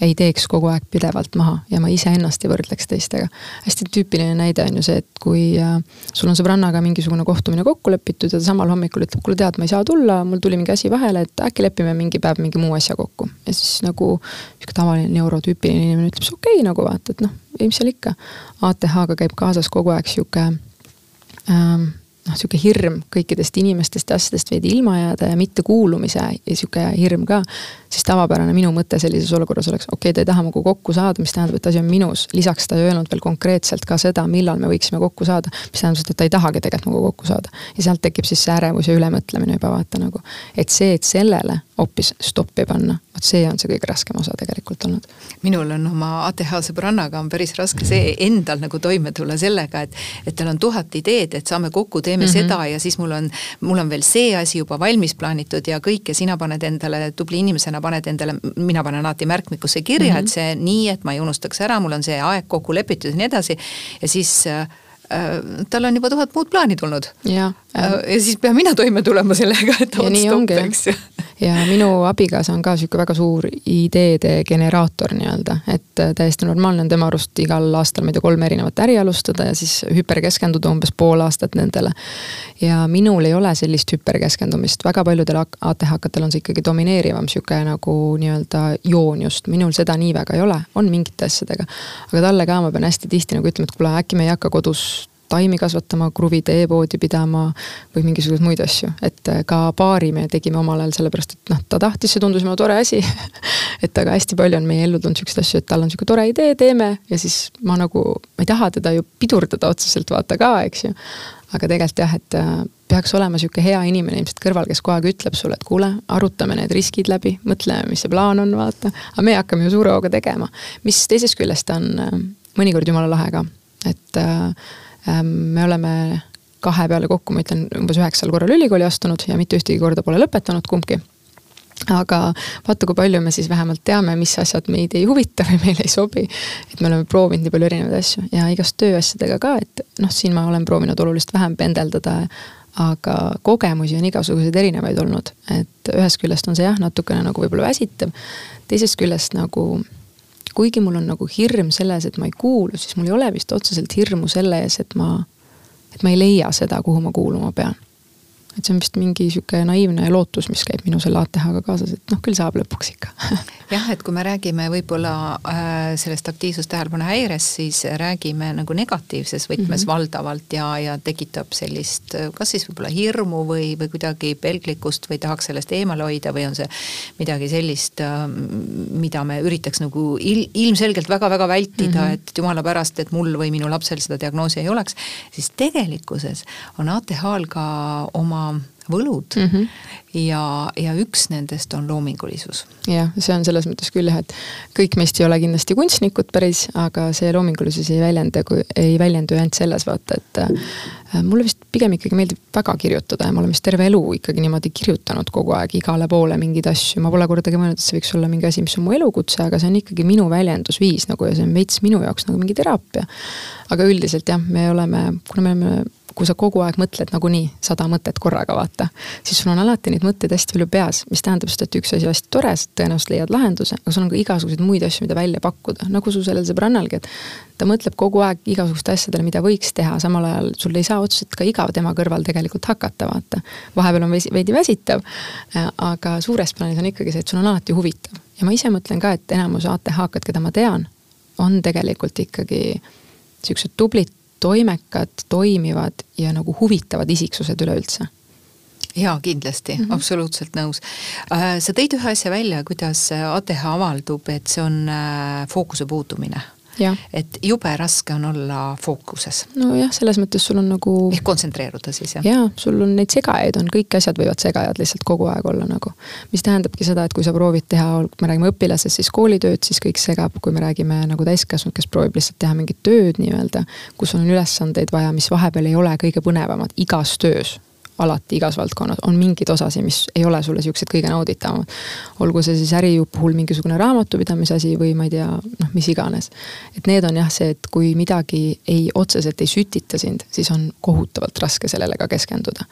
ei teeks kogu aeg pidevalt maha ja ma iseennast ei võrdleks teistega. hästi tüüpiline näide on ju see, et kui äh, sul on sõbrannaga mingisugune kohtumine kokku lepitud ja ta samal hommikul ütleb, kuule tead, ma ei saa tulla, mul tuli mingi asi vahele, et äkki lepime mingi päev mingi muu asja kokku. ja siis nagu sihuke tavaline neurotüüpiline inimene ütleb, see okei okay, nagu vaata, et noh, ei mis seal ikka. ATH-ga käib kaasas kogu aeg sihuke ähm, noh, sihuke hirm kõikidest inimestest ja asjadest veidi ilma jääda ja mittekuulumise ja sihuke hirm ka. Siis tavapärane minu mõte sellises olukorras oleks, okei okay,, ta ei taha minuga kokku saada, mis tähendab, et asi on minus. lisaks ta ei öelnud veel konkreetselt ka seda, millal me võiksime kokku saada, mis tähendab seda, et ta ei tahagi tegelikult minuga kokku saada. ja sealt tekib siis see ärevus ja ülemõtlemine juba vaata nagu. et see, et sellele hoopis stoppi panna, vot see on see kõige raskem osa tegelikult olnud. minul on oma ATH sõbrannaga on päris raske see endal nagu toime tulla sellega, et, et tal on tuhat ideed, et saame kokku, teeme mm -hmm. seda ja siis mul on, mul on veel see asi juba valmis plaanitud ja kõik ja sina paned endale, tubli inimesena paned endale, mina panen alati märkmikusse kirja mm, -hmm. et see nii, et ma ei unustaks ära, mul on see aeg kokku lepitud ja nii edasi. ja siis äh, äh tal on juba tuhat muud plaani tulnud. ja, äh, ja siis pean mina toime tulema sellega, et oot stopp, eks ju. Ja minu abikaasa on ka sihuke väga suur ideede generaator nii-öelda, et äh, täiesti normaalne on tema arust igal aastal, ma ei tea, kolm erinevat äri alustada ja siis hüperkeskenduda umbes pool aastat nendele. ja minul ei ole sellist hüperkeskendumist, väga paljudel ATH-katel on see ikkagi domineerivam sihuke nagu nii-öelda joon just, minul seda nii väga ei ole, on mingite asjadega. aga talle ka ma pean hästi tihti nagu ütlema, et kuule, äkki me ei hakka kodus taimi kasvatama, kruvide e-poodi pidama või mingisuguseid muid asju. et äh, ka paari me tegime omal ajal sellepärast, et noh, ta tahtis, see tundus mulle tore asi et aga hästi palju on meie ellu tulnud siukseid asju, et tal on sihuke tore idee, teeme ja siis ma nagu, ma ei taha teda ju pidurdada otseselt vaata ka, eks ju. aga tegelikult jah, et äh, peaks olema sihuke hea inimene ilmselt kõrval, kes kogu aeg ütleb sulle, et kuule, arutame need riskid läbi, mõtleme, mis see plaan on, vaata. aga me hakkame ju suure hooga tegema, mis teisest küljest on äh, mõnikord jumala lahe ka, et äh, me oleme kahe peale kokku, ma ütlen, umbes üheksal korral ülikooli astunud ja mitte ühtegi korda pole lõpetanud kumbki aga vaata, kui palju me siis vähemalt teame, mis asjad meid ei huvita või meile ei sobi. et me oleme proovinud nii palju erinevaid asju ja igast tööasjadega ka, et noh, siin ma olen proovinud oluliselt vähem pendeldada. aga kogemusi on igasuguseid erinevaid olnud, et ühest küljest on see jah, natukene nagu võib-olla väsitav. teisest küljest nagu kuigi mul on nagu hirm selles, et ma ei kuulu, siis mul ei ole vist otseselt hirmu selle ees, et ma, et ma ei leia seda, kuhu ma kuuluma pean et see on vist mingi sihuke naiivne lootus, mis käib minu selle ATH-ga kaasas, et noh, küll saab lõpuks ikka jah, et kui me räägime võib-olla äh, sellest aktiivsustähelepanu häirest, siis räägime nagu negatiivses võtmes mm -hmm. valdavalt ja, ja tekitab sellist kas siis võib-olla hirmu või, või kuidagi pelglikkust või tahaks sellest eemale hoida või on see midagi sellist äh,, mida me üritaks nagu il, ilmselgelt väga-väga vältida mm, -hmm. et jumala pärast, et mul või minu lapsel seda diagnoosi ei oleks, siis tegelikkuses on ATH-l ka oma võlud mm. -hmm. ja, ja üks nendest on loomingulisus. jah, see on selles mõttes küll jah, et kõik meist ei ole kindlasti kunstnikud päris, aga see loomingulisus ei väljenda, kui ei väljendu ainult selles vaata, et äh, mulle vist pigem ikkagi meeldib väga kirjutada ja ma olen vist terve elu ikkagi niimoodi kirjutanud kogu aeg igale poole mingeid asju, ma pole kordagi mõelnud, et see võiks olla mingi asi, mis on mu elukutse, aga see on ikkagi minu väljendusviis nagu ja see on veits minu jaoks nagu mingi teraapia. aga üldiselt jah, me oleme, kuna me oleme kui sa kogu aeg mõtled nagunii sada mõtet korraga, vaata, siis sul on alati neid mõtteid hästi palju peas, mis tähendab seda, et üks asi hästi tore, sa tõenäoliselt leiad lahenduse, aga sul on ka igasuguseid muid asju, mida välja pakkuda, nagu su sellel sõbrannalgi, et ta mõtleb kogu aeg igasuguste asjadele, mida võiks teha, samal ajal sul ei saa otseselt ka igav tema kõrval tegelikult hakata, vaata. vahepeal on veidi väsitav, aga suures plaanis on ikkagi see, et sul on alati huvitav. ja ma ise mõtlen ka, et enamus ATH-kad, keda ma tean, on tegelikult ikkagi siuksed tublid toimekad, toimivad ja nagu huvitavad isiksused üleüldse jaa, kindlasti mm, -hmm. absoluutselt nõus. Äh, sa tõid ühe asja välja, kuidas ATH avaldub, et see on äh, fookuse puudumine et jube raske on olla fookuses. nojah, selles mõttes sul on nagu. ehk kontsentreeruda siis jah? jaa, sul on neid segajaid on, kõik asjad võivad segajad lihtsalt kogu aeg olla nagu. mis tähendabki seda, et kui sa proovid teha, kui me räägime õpilasest, siis koolitööd, siis kõik segab, kui me räägime nagu täiskasvanud, kes proovib lihtsalt teha mingit tööd nii-öelda. kus on ülesandeid vaja, mis vahepeal ei ole kõige põnevamad igas töös alati igas valdkonnas on mingeid osasid, mis ei ole sulle siuksed kõige nauditavamad. olgu see siis äri puhul mingisugune raamatupidamise asi või ma ei tea, noh, mis iganes. et need on jah see, et kui midagi ei, otseselt ei sütita sind, siis on kohutavalt raske sellele ka keskenduda.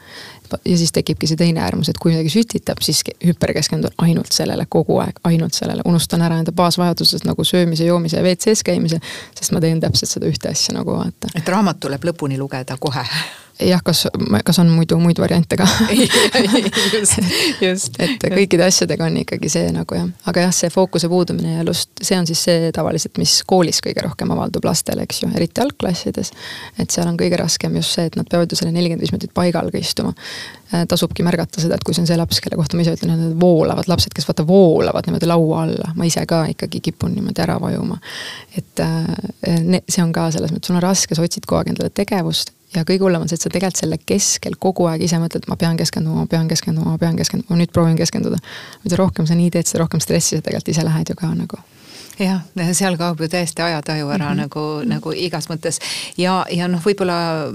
ja siis tekibki see teine äärmus, et kui midagi sütitab, siis hüperkeskendun ainult sellele kogu aeg, ainult sellele, unustan ära enda baasvajadused nagu söömise, joomise ja WC-s käimise. sest ma teen täpselt seda ühte asja nagu vaata. et raamat tuleb lõpuni lugeda kohe jah, kas, kas on muidu muid variante ka just, just. et kõikide asjadega on ikkagi see nagu jah, aga jah, see fookuse puudumine ja lust, see on siis see tavaliselt, mis koolis kõige rohkem avaldub lastel, eks ju, eriti algklassides. et seal on kõige raskem just see, et nad peavad ju selle nelikümmend viis minutit paigal ka istuma. Äh, tasubki märgata seda, et kui see on see laps, kelle kohta ma ise ütlen, need voolavad lapsed, kes vaata voolavad niimoodi laua alla, ma ise ka ikkagi kipun niimoodi ära vajuma. et äh, see on ka selles mõttes, sul on raske, sa otsid kogu aeg endale tegevust ja kõige hullem on see, et sa tegelikult selle keskel kogu aeg ise mõtled, ma pean keskenduma, ma pean keskenduma, ma pean keskenduma, nüüd proovin keskenduda. mida rohkem sa nii teed, seda rohkem stressi sa tegelikult ise lähed ju ka nagu jah, seal kaob ju täiesti ajataju ära mm -hmm. nagu, nagu igas mõttes ja, ja noh, võib-olla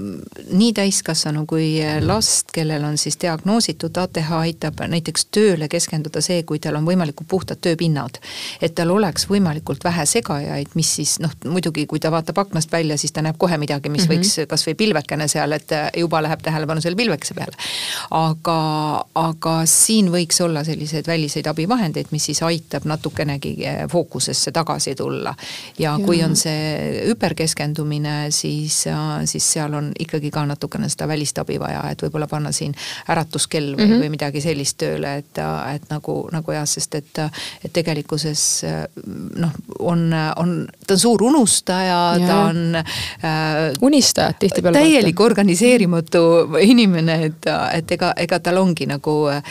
nii täiskasvanu kui last, kellel on siis diagnoositud ATH, aitab näiteks tööle keskenduda see, kui tal on võimalikult puhtad tööpinnad. et tal oleks võimalikult vähe segajaid, mis siis noh, muidugi kui ta vaatab aknast välja, siis ta näeb kohe midagi, mis mm -hmm. võiks kasvõi pilvekene seal, et juba läheb tähelepanu selle pilvekese peale. aga, aga siin võiks olla selliseid väliseid abivahendeid, mis siis aitab natukenegi fookusesse uuesti tagasi tulla. ja kui on see hüperkeskendumine, siis, siis seal on ikkagi ka natukene seda välist abi vaja, et võib-olla panna siin äratuskell või mm, -hmm. või midagi sellist tööle, et, et nagu, nagu jah, sest et, et tegelikkuses noh, on, on, ta on suur unustaja, ta on äh,. unistajad tihtipeale. täielik organiseerimatu inimene, et, et ega, ega tal ongi nagu äh,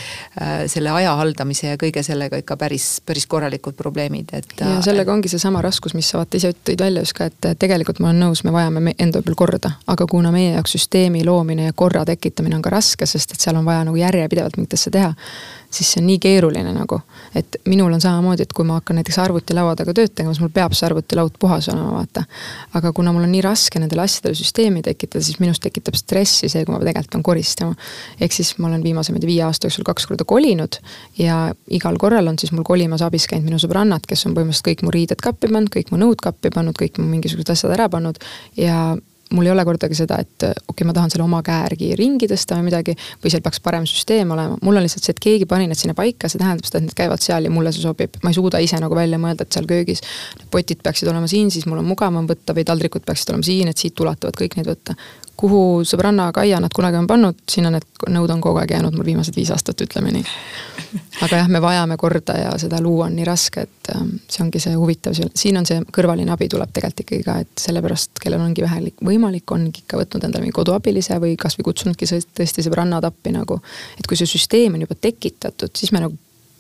selle aja haldamise ja kõige sellega ikka päris, päris korralikud probleemid, et. ja sellega ongi seesama raskus, mis sa vaata ise tõid välja just ka, et tegelikult ma olen nõus, me vajame enda peal korda, aga kuna meie jaoks süsteemi loomine ja korra tekitamine on ka raske, sest et seal on vaja nagu järjepidevalt mingit asja teha siis see on nii keeruline nagu. et minul on samamoodi, et kui ma hakkan näiteks arvutilaua taga tööd tegema, siis mul peab see arvutilaud puhas olema, vaata. aga kuna mul on nii raske nendele asjadele süsteemi tekitada, siis minust tekitab stressi see, kui ma tegelikult pean koristama. ehk siis ma olen viimase, ma ei tea, viie aasta jooksul kaks korda kolinud ja igal korral on siis mul kolimas abis käinud minu sõbrannad, kes on põhimõtteliselt kõik mu riided kappi pannud, kõik mu nõud kappi pannud, kõik mu mingisugused asjad ära pannud ja mul ei ole kordagi seda, et okei okay,, ma tahan selle oma käe järgi ringi tõsta või midagi. või seal peaks parem süsteem olema, mul on lihtsalt see, et keegi pani need sinna paika, see tähendab seda, et need käivad seal ja mulle see sobib. ma ei suuda ise nagu välja mõelda, et seal köögis. potid peaksid olema siin, siis mul on mugavam võtta või taldrikud peaksid olema siin, et siit ulatavad kõik neid võtta kuhu sõbranna Kaia nad kunagi on pannud, sinna need nõud on kogu aeg jäänud mul viimased viis aastat, ütleme nii. aga jah, me vajame korda ja seda luua on nii raske, et ähm, see ongi see huvitav, siin on see kõrvaline abi tuleb tegelikult ikkagi ka, et sellepärast, kellel ongi vähe võimalik, ongi ikka võtnud endale mingi koduabilise või kasvõi kutsunudki tõesti sõbrannad appi nagu. et kui see süsteem on juba tekitatud, siis me nagu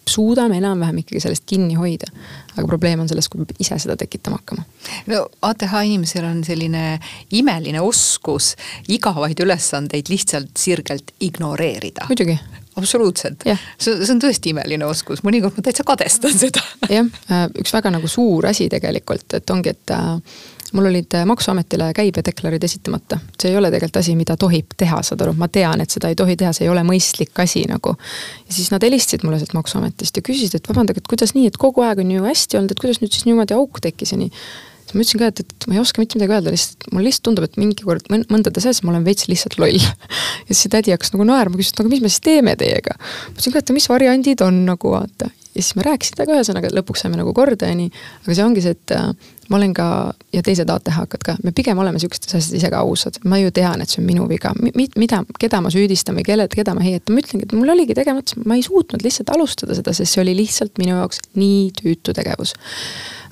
suudame enam-vähem ikkagi sellest kinni hoida. aga probleem on selles, kui me ise seda tekitama hakkama. no ATH inimesel on selline imeline oskus igavaid ülesandeid lihtsalt sirgelt ignoreerida. muidugi absoluutselt see, see on tõesti imeline oskus, mõnikord ma täitsa kadestan seda. jah, äh, üks väga nagu suur asi tegelikult, et ongi, et äh, mul olid äh, Maksuametile käibedeklarid esitamata. see ei ole tegelikult asi, mida tohib teha, saad aru, ma tean, et seda ei tohi teha, see ei ole mõistlik asi nagu. ja siis nad helistasid mulle sealt Maksuametist ja küsisid, et vabandage, et kuidas nii, et kogu aeg on ju hästi olnud, et kuidas nüüd siis niimoodi auk tekkis ja nii. siis ma ütlesin ka, et, et ma ei oska mitte midagi öelda, lihtsalt mulle lihtsalt tundub, et mingi kord mõndades asjades ma olen veits lihtsalt loll. ja siis see tädi hakkas nagu naerma, küsis, et aga mis me siis teeme teiega. ma ütlesin ka, et mis variandid on nagu vaata ja siis me rääkisime temaga, ühesõnaga lõpuks saime nagu korda ja nii. aga see ongi see, et äh, ma olen ka ja teised ATH-kad ka, me pigem oleme sihukestes asjades ise ka ausad, ma ju tean, et see on minu viga. Mi, mida, keda ma süüdistan või kelle, keda ma heietan, ma ütlengi, et mul oligi tegemata, ma ei suutnud lihtsalt alustada seda, sest see oli lihtsalt minu jaoks nii tüütu tegevus.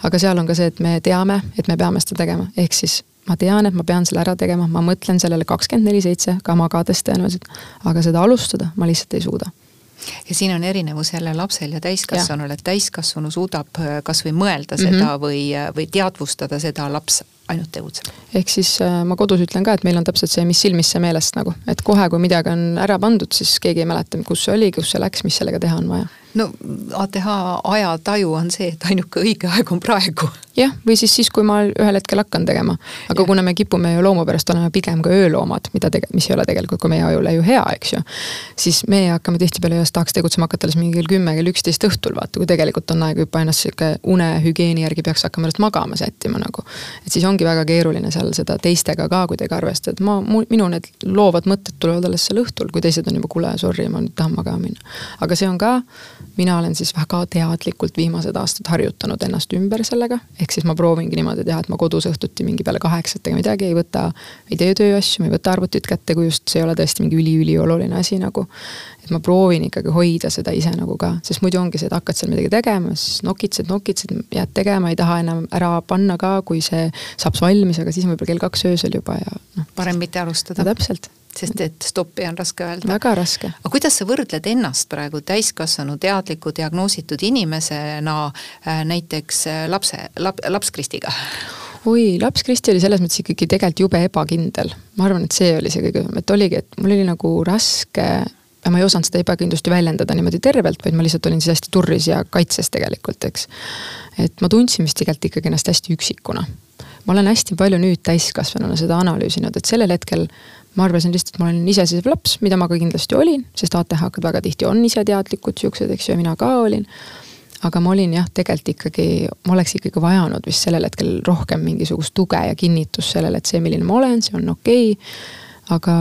aga seal on ka see, et me teame, et me peame seda tegema, ehk siis ma tean, et ma pean selle ära tegema, ma mõtlen sellele kakskümmend neli seitse ka magades tõenäoliselt, aga seda alustada ma lihtsalt ei suuda ja siin on erinevus jälle lapsel ja täiskasvanul, et täiskasvanu suudab äh, kasvõi mõelda mm -hmm. seda või, äh, või teadvustada seda, laps ainult tegutseb. ehk siis äh, ma kodus ütlen ka, et meil on täpselt see, mis silmisse meelest nagu, et kohe, kui midagi on ära pandud, siis keegi ei mäleta, kus see oli, kus see läks, mis sellega teha on vaja no ATH ajataju on see, et ainuke õige aeg on praegu. jah, või siis siis, kui ma ühel hetkel hakkan tegema. aga ja. kuna me kipume ju loomu pärast olema pigem ka ööloomad, mida tege-, mis ei ole tegelikult ka meie ajule ju hea, eks ju. siis meie hakkame tihtipeale just tahaks tegutsema hakata alles mingi kell kümme, kell üksteist õhtul vaata, kui tegelikult on aeg juba ennast sihuke unehügieeni järgi peaks hakkama ennast magama sättima nagu. et siis ongi väga keeruline seal seda teistega ka kuidagi arvestada, et ma, minu need loovad mõtted tulevad alles seal õhtul, kui teised on juba, kuule, sorry, ma nüüd tahan magama minna. aga see on ka mina olen siis väga teadlikult viimased aastad harjutanud ennast ümber sellega, ehk siis ma proovingi niimoodi teha, et ma kodus õhtuti mingi peale kaheksat ega midagi ei võta, ei tee tööasju, ma ei võta arvutit kätte, kui just see ei ole tõesti mingi üliülioluline asi nagu. et ma proovin ikkagi hoida seda ise nagu ka, sest muidu ongi see, et hakkad seal midagi tegema, siis nokitsed, nokitsed, jääd tegema, ei taha enam ära panna ka, kui see saab valmis, aga siis on võib-olla kell kaks öösel juba ja noh. parem mitte alustada. täpselt sest et stoppi on raske öelda. väga raske. aga kuidas sa võrdled ennast praegu täiskasvanu teadliku diagnoositud inimesena äh, näiteks äh, lapse, lap-, laps Kristiga? oi, laps Kristi oli selles mõttes ikkagi tegelikult jube ebakindel. ma arvan, et see oli see kõige, et oligi, et mul oli nagu raske ja ma ei osanud seda ebakindlust ju väljendada niimoodi tervelt, vaid ma lihtsalt olin siis hästi turris ja kaitses tegelikult, eks. et ma tundsin vist tegelikult ikkagi ennast hästi üksikuna. ma olen hästi palju nüüd täiskasvanuna seda analüüsinud, et sellel hetkel ma arvasin lihtsalt, et ma olen iseseisev laps, mida ma ka kindlasti olin, sest ATH-kad väga tihti on iseteadlikud siuksed, eks ju, ja mina ka olin. aga ma olin jah, tegelikult ikkagi, ma oleks ikkagi vajanud vist sellel hetkel rohkem mingisugust tuge ja kinnitust sellele, et see, milline ma olen, see on okei okay. aga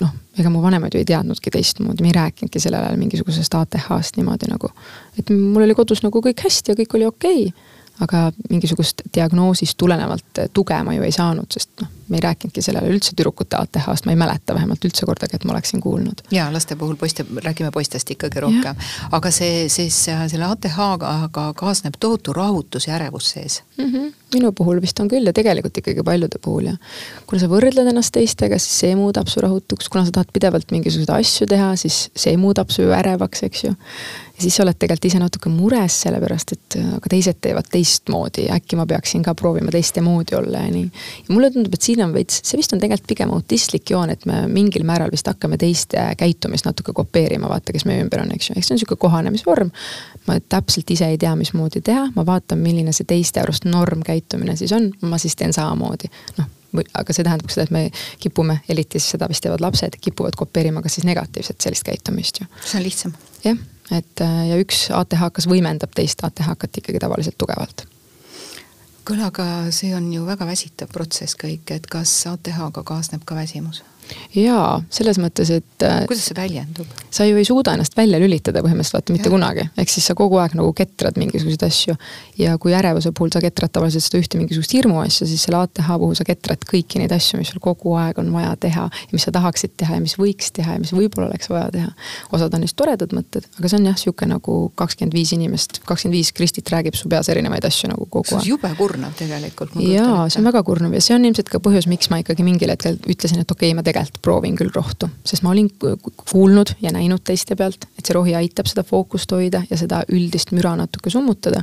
noh, ega mu vanemad ju ei teadnudki teistmoodi, me ei rääkinudki sellel ajal mingisugusest ATH-st niimoodi nagu. et mul oli kodus nagu kõik hästi ja kõik oli okei okay aga mingisugust diagnoosist tulenevalt tuge ma ju ei saanud, sest noh, me ei rääkinudki sellele üldse tüdrukute ATH-st, ma ei mäleta vähemalt üldse kordagi, et ma oleksin kuulnud. ja laste puhul poiste, räägime poistest ikkagi rohkem. aga see siis selle ATH-ga kaasneb tohutu rahutus ja ärevus sees mm. -hmm. minu puhul vist on küll ja tegelikult ikkagi paljude puhul ja kuna sa võrdled ennast teistega, siis see muudab su rahutuks, kuna sa tahad pidevalt mingisuguseid asju teha, siis see muudab su ärevaks, eks ju ja siis sa oled tegelikult ise natuke mures selle pärast, et aga teised teevad teistmoodi ja äkki ma peaksin ka proovima teistmoodi olla ja nii. ja mulle tundub, et siin on veits, see vist on tegelikult pigem autistlik joon, et me mingil määral vist hakkame teiste käitumist natuke kopeerima, vaata, kes meie ümber on, eks ju, eks see on sihuke kohanemisvorm. ma täpselt ise ei tea, mismoodi teha, ma vaatan, milline see teiste arust normkäitumine siis on, ma siis teen samamoodi. noh, aga see tähendab seda, et me kipume, eriti siis seda vist teevad lapsed, kipuvad kopeerima ka siis negatiivset sellist käitumist ju. see on lihtsam. jah et äh, ja üks ATH-kas võimendab teist ATH-kat ikkagi tavaliselt tugevalt. kuule, aga see on ju väga väsitav protsess kõik, et kas ATH-ga kaasneb ka väsimus? Jaa, selles mõttes, et. Äh, kuidas see väljendub? sa ju ei suuda ennast välja lülitada põhimõtteliselt vaata mitte ja. kunagi, ehk siis sa kogu aeg nagu ketrad mingisuguseid asju. ja kui ärevuse puhul sa ketrad tavaliselt seda ühte mingisugust hirmuasja, siis selle ATH puhul sa ketrad kõiki neid asju, mis sul kogu aeg on vaja teha. ja mis sa tahaksid teha ja mis võiks teha ja mis võib-olla oleks vaja teha. osad on neist toredad mõtted, aga see on jah, sihuke nagu kakskümmend viis inimest, kakskümmend viis Kristit räägib su peas erinevaid asju nagu kogu aeg. see on jube kurnav tegelikult. jaa, see on väga kurnav ja see on ilmselt ka põhjus, miks ma ikkagi mingil hetkel ütlesin, et okei okay,, ma tegelikult tegelikult proovin küll rohtu, sest ma olin kuulnud ja näinud teiste pealt, et see rohi aitab seda fookust hoida ja seda üldist müra natuke summutada.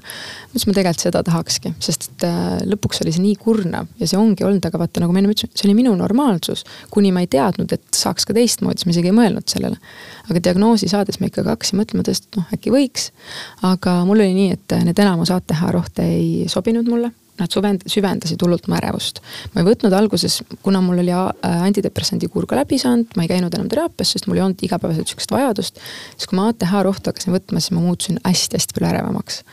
mõtlesin, ma tegelikult seda tahakski, sest et äh, lõpuks oli see nii kurnav ja see ongi olnud, aga vaata, nagu ma enne ütlesin, see oli minu normaalsus. kuni ma ei teadnud, et saaks ka teistmoodi, siis ma isegi ei mõelnud sellele. aga diagnoosi saades ma ikkagi hakkasin mõtlema tõesti, et noh, äkki võiks. aga mul oli nii, et need enamus ATH rohte ei sobinud mulle nad suvend-, süvendasid hullult mu ärevust. ma ei võtnud alguses, kuna mul oli äh, antidepressandi kuur ka läbi saanud, ma ei käinud enam teraapias, sest mul ei olnud igapäevaselt sihukest vajadust. siis kui ma ATH rohtu hakkasin võtma, siis ma muutusin hästi-hästi palju ärevamaks.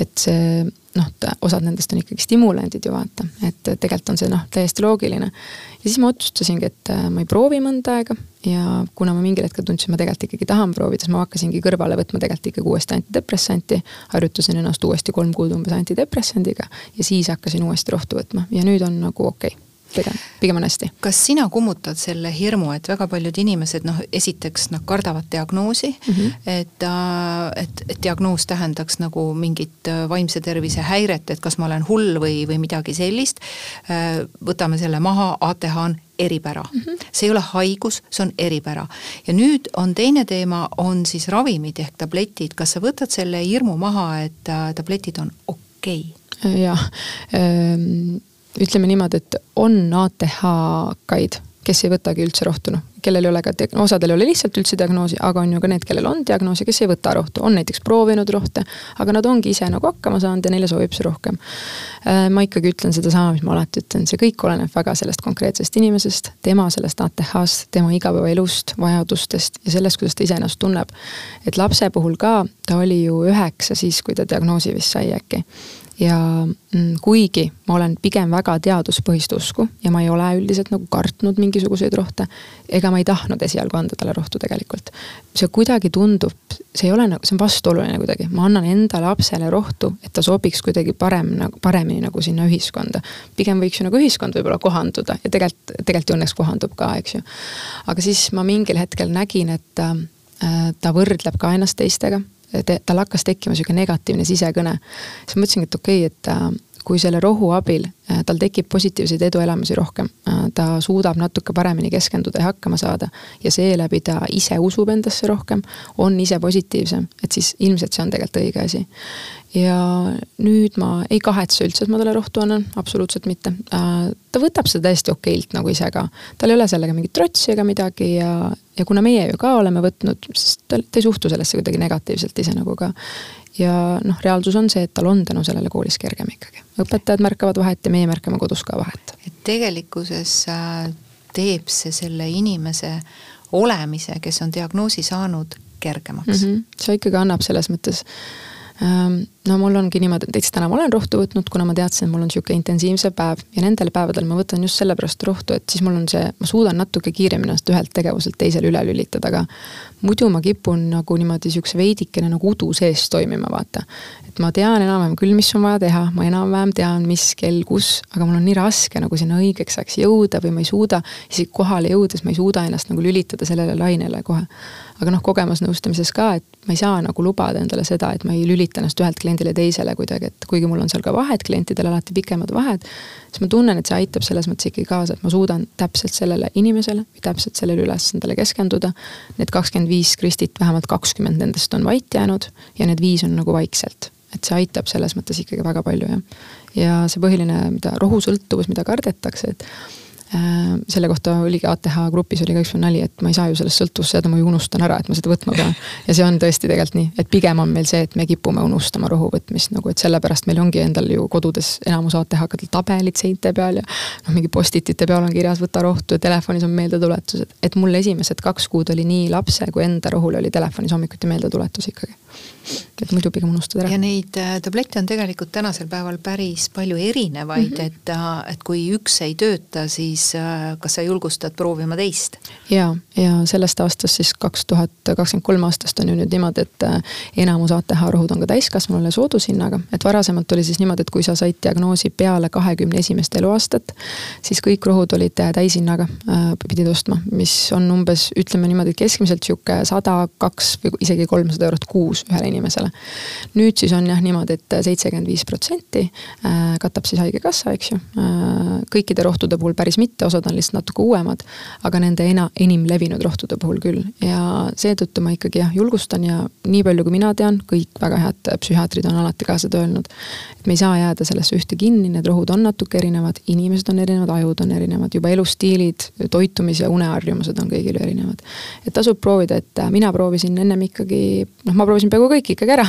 Et see noh, osad nendest on ikkagi stimulandid ju vaata, et tegelikult on see noh, täiesti loogiline. ja siis ma otsustasingi, et äh, ma ei proovi mõnda aega ja kuna ma mingil hetkel tundsin, ma tegelikult ikkagi tahan proovida, siis ma hakkasingi kõrvale võtma tegelikult ikkagi uuesti antidepressanti. harjutasin ennast uuesti kolm kuud umbes antidepressandiga ja siis hakkasin uuesti rohtu võtma ja nüüd on nagu okei okay pigem, pigem on hästi. kas sina kummutad selle hirmu, et väga paljud inimesed noh, esiteks nad kardavad diagnoosi mm, -hmm. et, äh, et, et diagnoos tähendaks nagu mingit äh, vaimse tervise häiret, et kas ma olen hull või, või midagi sellist. Äh, võtame selle maha, ATH on eripära mm. -hmm. see ei ole haigus, see on eripära. ja nüüd on teine teema, on siis ravimid ehk tabletid, kas sa võtad selle hirmu maha, et tabletid on okei okay.? jah ähm ütleme niimoodi, et on ATH-kaid, kes ei võtagi üldse rohtu, noh, kellel ei ole ka, osadel ei ole lihtsalt üldse diagnoosi, aga on ju ka need, kellel on diagnoos ja kes ei võta rohtu, on näiteks proovinud rohte, aga nad ongi ise nagu hakkama saanud ja neile sobib see rohkem. Äh, ma ikkagi ütlen sedasama, mis ma alati ütlen, see kõik oleneb väga sellest konkreetsest inimesest, tema sellest ATH-st, tema igapäevaelust, vajadustest ja sellest, kuidas ta ise ennast tunneb. et lapse puhul ka, ta oli ju üheksa siis, kui ta diagnoosi vist sai äkki ja mm, kuigi ma olen pigem väga teaduspõhist usku ja ma ei ole üldiselt nagu kartnud mingisuguseid rohte, ega ma ei tahtnud esialgu anda talle rohtu tegelikult. see kuidagi tundub, see ei ole nagu, see on vastuoluline kuidagi, ma annan enda lapsele rohtu, et ta sobiks kuidagi parem nagu, paremini nagu sinna ühiskonda. pigem võiks ju nagu ühiskond võib-olla kohanduda ja tegelikult, tegelikult ju õnneks kohandub ka, eks ju. aga siis ma mingil hetkel nägin, et äh, ta võrdleb ka ennast teistega tal hakkas tekkima sihuke negatiivne sisekõne. siis ma mõtlesingi, et okei okay,, et äh, kui selle rohu abil äh, tal tekib positiivseid eduelamusi rohkem, äh, ta suudab natuke paremini keskenduda ja hakkama saada ja seeläbi ta ise usub endasse rohkem, on ise positiivsem, et siis ilmselt see on tegelikult õige asi ja nüüd ma ei kahetse üldse, et ma talle rohtu annan, absoluutselt mitte. ta võtab seda täiesti okeilt nagu ise ka, tal ei ole sellega mingit trotsi ega midagi ja, ja kuna meie ju ka oleme võtnud, siis ta, ta ei suhtu sellesse kuidagi negatiivselt ise nagu ka. ja noh, reaalsus on see, et tal on tänu sellele koolis kergem ikkagi. õpetajad märkavad vahet ja meie märkame kodus ka vahet. et tegelikkuses äh, teeb see selle inimese olemise, kes on diagnoosi saanud, kergemaks mm. -hmm. see ikkagi annab selles mõttes Ehm, no mul ongi niimoodi, et täna ma olen rohtu võtnud, kuna ma teadsin, et mul on sihuke intensiivsem päev ja nendel päevadel ma võtan just sellepärast rohtu, et siis mul on see, ma suudan natuke kiiremini ennast ühelt tegevuselt teisele üle lülitada, aga muidu ma kipun nagu niimoodi sihukese veidikene nagu udu sees toimima, vaata. et ma tean enam-vähem küll, mis on vaja teha, ma enam-vähem tean, mis kell, kus, aga mul on nii raske nagu sinna õigeks ajaks jõuda või ma ei suuda, isegi kohale jõudes ma ei suuda ennast nagu lülitada sellele lainele kohe aga noh, kogemusnõustamises ka, et ma ei saa nagu lubada endale seda, et ma ei lülita ennast ühelt kliendile teisele kuidagi, et kuigi mul on seal ka vahed, klientidel alati pikemad vahed, siis ma tunnen, et see aitab selles mõttes ikkagi kaasa, et ma suudan täpselt sellele inimesele või täpselt sellele ülesandele keskenduda. Need kakskümmend viis Kristit, vähemalt kakskümmend nendest on vait jäänud ja need viis on nagu vaikselt et see aitab selles mõttes ikkagi väga palju jah. ja see põhiline, mida rohusõltuvus, mida kardetakse, et selle kohta oligi ATH grupis oli ka üks nali, et ma ei saa ju sellest sõltuvusse jääda, ma ju unustan ära, et ma seda võtma pean. ja see on tõesti tegelikult nii, et pigem on meil see, et me kipume unustama rohu võtmist nagu, et sellepärast meil ongi endal ju kodudes enamus ATH-kadel tabelid seinte peal ja. noh, mingi post-it'ite peal on kirjas võta rohtu ja telefonis on meeldetuletused, et mul esimesed kaks kuud oli nii lapse kui enda rohul oli telefonis hommikuti meeldetuletus ikkagi et muidu pigem unustad ära. ja neid äh, tablette on tegelikult tänasel päeval päris palju erinevaid mm, -hmm. et, äh, et kui üks ei tööta, siis äh, kas sa julgustad proovima teist? ja, ja sellest aastast siis kaks tuhat kakskümmend kolm aastast on ju nüüd niimoodi, et enamus ATH rohud on ka täiskasvanule soodushinnaga, et varasemalt oli siis niimoodi, et kui sa said diagnoosi peale kahekümne esimest eluaastat, siis kõik rohud olid täishinnaga, pidid ostma, mis on umbes ütleme niimoodi, keskmiselt sihuke sada, kaks või isegi kolmsada eurot kuus kuus ühele inimesele. nüüd siis on jah niimoodi et, et seitsekümmend viis protsenti äh, katab siis haigekassa, eks ju. Äh, kõikide rohtude puhul päris mitte, osad on lihtsalt natuke uuemad, aga nende ena-, enim levinud rohtude puhul küll ja seetõttu ma ikkagi jah, julgustan ja nii palju, kui mina tean, kõik väga head psühhiaatrid on alati ka seda öelnud. et me ei saa jääda sellesse ühte kinni, need rohud on natuke erinevad, inimesed on erinevad, ajud on erinevad, juba elustiilid, toitumis- ja uneharjumused on kõigil erinevad. et tasub proovida, et mina proovisin ennem ikkagi, noh, ma proovisin peaaegu kõik ikkagi ära.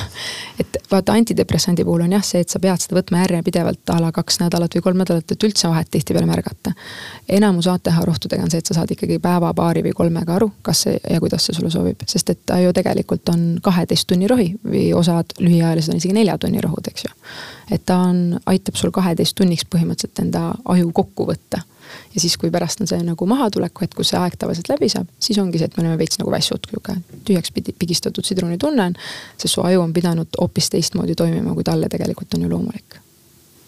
et vaata, antidepressandi puhul on jah see, et sa pead seda võtma järjepidevalt a la kaks nädalat või kolm nädalat, et üldse vahet tihtipeale märgata. enamus ATH rohtudega on see, et sa saad ikkagi päeva, paari või kolmega aru, kas see ja kuidas see sulle sobib, sest et ta ju tegelikult on kaheteist tunni rohi või osad lühiajalised on isegi nelja tunni rohud, eks ju. et ta on, aitab sul kaheteist tunniks põhimõtteliselt enda aju kokku võtta ja siis, kui pärast on see nagu mahatuleku hetk, kus see aeg tavaliselt läbi saab, siis ongi see, et me oleme veits nagu väsud, sihuke tühjaks pigistatud sidrunitunne on. sest su aju on pidanud hoopis teistmoodi toimima, kui talle tegelikult on ju loomulik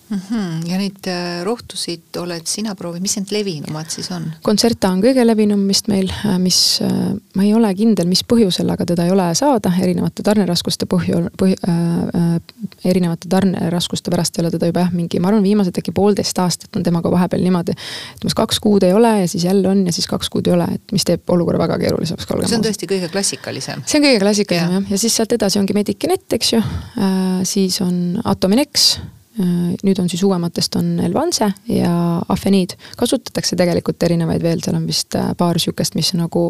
mm. -hmm. ja neid äh, rohtusid oled sina proovinud, mis need levinumad siis on? Concerta on kõige levinum vist meil, äh, mis äh, ma ei ole kindel, mis põhjusel, aga teda ei ole saada erinevate tarneraskuste põhjul põh, äh,, erinevate tarneraskuste pärast ei ole teda juba jah, mingi, ma arvan, viimased äkki poolteist aastat on temaga vahepeal niimoodi. et umbes kaks kuud ei ole ja siis jälle on ja siis kaks kuud ei ole, et mis teeb olukorra väga keerulisemaks. see on tõesti kõige klassikalisem. see on kõige klassikalisem jah, ja siis sealt edasi ongi Medikinet, eks ju äh,, siis on Atominex nüüd on siis uuematest on Elvanse ja Afeniid. kasutatakse tegelikult erinevaid veel, seal on vist äh, paar sihukest, mis nagu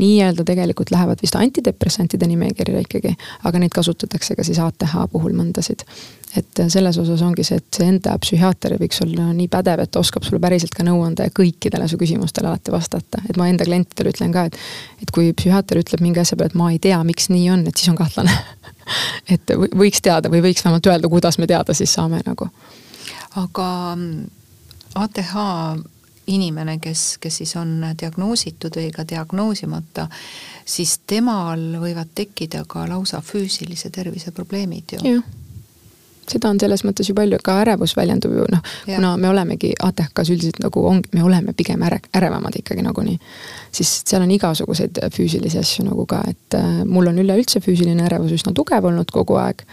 nii-öelda tegelikult lähevad vist antidepressantide nimekirja ikkagi, aga neid kasutatakse ka siis ATH puhul mõndasid. et äh, selles osas ongi see, et see enda psühhiaater võiks olla nii pädev, et oskab sulle päriselt ka nõu anda ja kõikidele su küsimustele alati vastata. et ma enda klientidele ütlen ka, et, et kui psühhiaater ütleb mingi asja peale, et ma ei tea, miks nii on, et siis on kahtlane et võiks teada või võiks vähemalt öelda, kuidas me teada siis saame nagu. aga mm, ATH inimene, kes, kes siis on diagnoositud või ka diagnoosimata, siis temal võivad tekkida ka lausa füüsilise tervise probleemid ju. Seda on selles mõttes ju palju, ka ärevus väljendub ju noh, kuna me olemegi ATHK-s üldiselt nagu ongi, me oleme pigem äre-, ärevamad ikkagi nagunii. siis seal on igasuguseid füüsilisi asju nagu ka, et äh, mul on üleüldse füüsiline ärevus üsna tugev olnud kogu aeg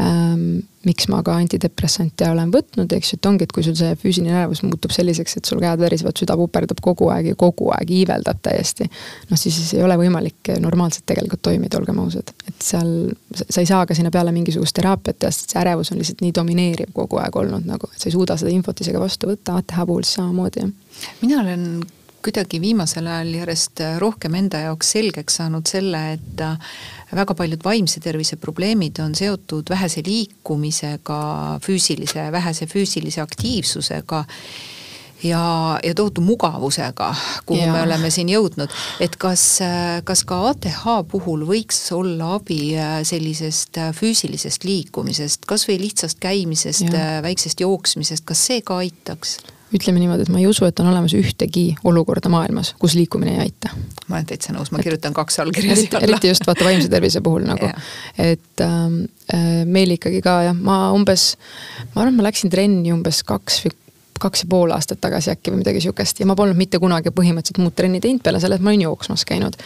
ähm, miks ma ka antidepressante olen võtnud, eks ju, et ongi, et kui sul see füüsiline ärevus muutub selliseks, et sul käed värisevad, süda puperdab kogu aeg ja kogu aeg iiveldab täiesti. noh, siis ei ole võimalik normaalselt tegelikult toimida, olgem ausad. et seal, sa ei saa ka sinna peale mingisugust teraapiat teha, sest see ärevus on lihtsalt nii domineeriv kogu aeg olnud nagu, et sa ei suuda seda infot isegi vastu võtta, ATH puhul siis samamoodi, jah. mina olen kuidagi viimasel ajal järjest rohkem enda jaoks selgeks saanud selle, et väga paljud vaimse tervise probleemid on seotud vähese liikumisega, füüsilise, vähese füüsilise aktiivsusega ja, ja tohutu mugavusega, kuhu ja. me oleme siin jõudnud. et kas, kas ka ATH puhul võiks olla abi äh, sellisest äh, füüsilisest liikumisest, kasvõi lihtsast käimisest, äh, väiksest jooksmisest, kas see ka aitaks? Ütleme niimoodi, et ma ei usu, et on olemas ühtegi olukorda maailmas, kus liikumine ei aita. ma olen täitsa nõus, ma kirjutan kaks allkirja siia alla. eriti just vaata vaimse tervise puhul nagu, et ähm, äh, meil ikkagi ka jah, ma umbes, ma arvan, ma läksin trenni umbes kaks või kaks ja pool aastat tagasi äkki või midagi sihukest ja ma polnud mitte kunagi põhimõtteliselt muud trenni teinud peale selle, et ma olin jooksmas käinud.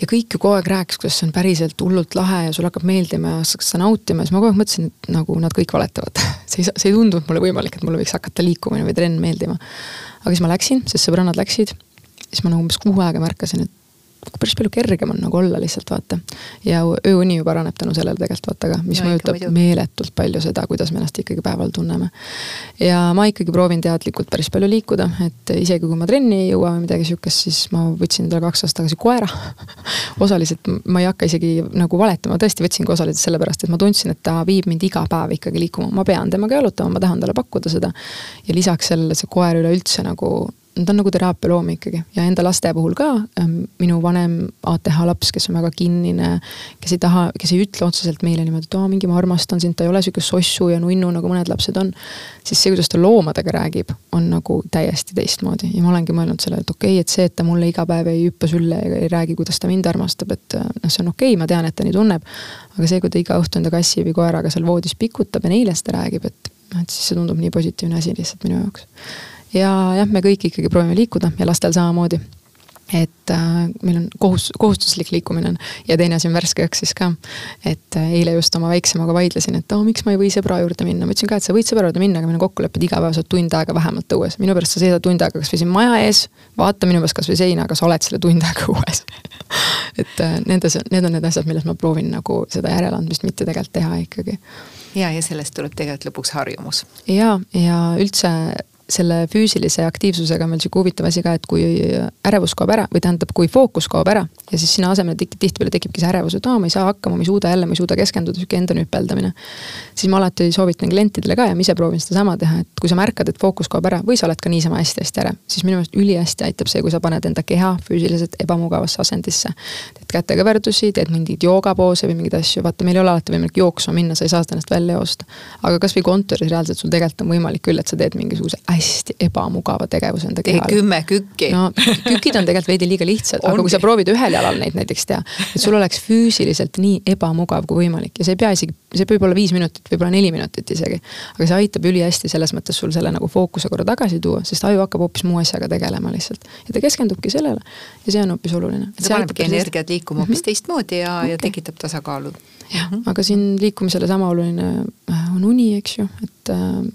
Ja kõik ju kogu aeg rääkis, kuidas see on päriselt hullult lahe ja sulle hakkab meeldima ja hakatakse seda nautima ja siis ma kogu aeg mõtlesin, et nagu nad kõik valetavad. See ei, see ei tundunud mulle võimalik, et mulle võiks hakata liikumine või trenn meeldima. aga siis ma läksin, sest sõbrannad läksid, siis ma nagu umbes kuu aega märkasin, et päris palju kergem on nagu olla lihtsalt vaata. ja ööuni ju paraneb tänu sellele tegelikult vaata ka, mis no, mõjutab ikka, meeletult palju seda, kuidas me ennast ikkagi päeval tunneme. ja ma ikkagi proovin teadlikult päris palju liikuda, et isegi kui ma trenni ei jõua või midagi sihukest, siis ma võtsin endale kaks aastat tagasi koera osaliselt ma ei hakka isegi nagu valetama, tõesti võtsingi osaliselt sellepärast, et ma tundsin, et ta viib mind iga päev ikkagi liikuma, ma pean temaga jalutama, ma tahan talle pakkuda seda. ja lisaks sellele see koer üleüldse nagu ta on nagu teraapialoom ikkagi ja enda laste puhul ka. Ähm, minu vanem ATH laps, kes on väga kinnine, kes ei taha, kes ei ütle otseselt meile niimoodi, et aa mingi ma armastan sind, ta ei ole sihuke sossu ja nunnu, nagu mõned lapsed on. siis see, kuidas ta loomadega räägib, on nagu täiesti teistmoodi ja ma olengi mõelnud sellele, et okei okay,, et see, et ta mulle iga päev ei hüppa sülle ja ei räägi, kuidas ta mind armastab, et noh, see on okei okay,, ma tean, et ta nii tunneb. aga see, kui ta iga õhtu enda kassi või koeraga seal voodis pikutab ja neile seda räägib, et et siis see tundub nii positiivne asi lihtsalt minu jaoks ja jah, me kõik ikkagi proovime liikuda ja lastel samamoodi. et äh, meil on kohus, kohustuslik liikumine on ja teine asi on värske õhk siis ka. et äh, eile just oma väiksemaga vaidlesin, et oh, miks ma ei või sõbra juurde minna, ma ütlesin ka, et sa võid sõbra juurde minna, aga meil on kokkulepped igapäevaselt tund aega vähemalt õues. minu pärast sa seisad tund aega kasvõi siin maja ees, vaata minu pärast kasvõi seina, aga sa oled selle tund aega õues et äh, nendes, need on need asjad, milles ma proovin nagu seda järeleandmist mitte tegelikult teha ikkagi. ja, ja sellest tuleb tegelikult lõpuks harjumus. ja, ja üldse selle füüsilise aktiivsusega on meil sihuke huvitav asi ka, et kui ärevus kaob ära või tähendab, kui fookus kaob ära ja siis sinna asemele tihtipeale tekibki see ärevus, et aa, ma ei saa hakkama, ma ei suuda jälle, ma ei suuda keskenduda, sihuke enda nüpeldamine. siis ma alati soovitan klientidele ka ja ma ise proovin sedasama teha, et kui sa märkad, et fookus kaob ära või sa oled ka niisama hästi-hästi ärev, siis minu meelest ülihästi aitab see, kui sa paned enda keha füüsiliselt ebamugavasse asendisse. teed kätekõverdusi, teed mingeid joogapoose või mingeid asju, vaata, meil ei ole alati võimalik jooksma minna, sa ei saa ennast välja joosta. aga kasvõi kontoris reaalselt sul tegelikult on võimalik küll, et sa teed mingisuguse hästi ebamugava tegevuse enda kehale. kümme kükki. no kükid on tegelikult veidi liiga lihtsad, aga kui sa proovid ühel jalal neid näiteks teha, et sul oleks füüsiliselt nii ebamugav kui võimalik ja see ei pea isegi, see võib olla viis minutit, võib-olla neli minutit isegi. aga see aitab ülihästi selles mõttes sul selle nagu fookuse korra tagasi tuua, sest aju hakkab hoopis muu asjaga tegelema lihtsalt. ja ta keskendubki sellele ja see on hoopis oluline. see panebki energiat liikuma hoopis mm -hmm. teistmoodi ja okay., ja tekitab tasakaalu. jah -hmm., aga siin liikumisele sama oluline äh, on uni, eks ju, et äh,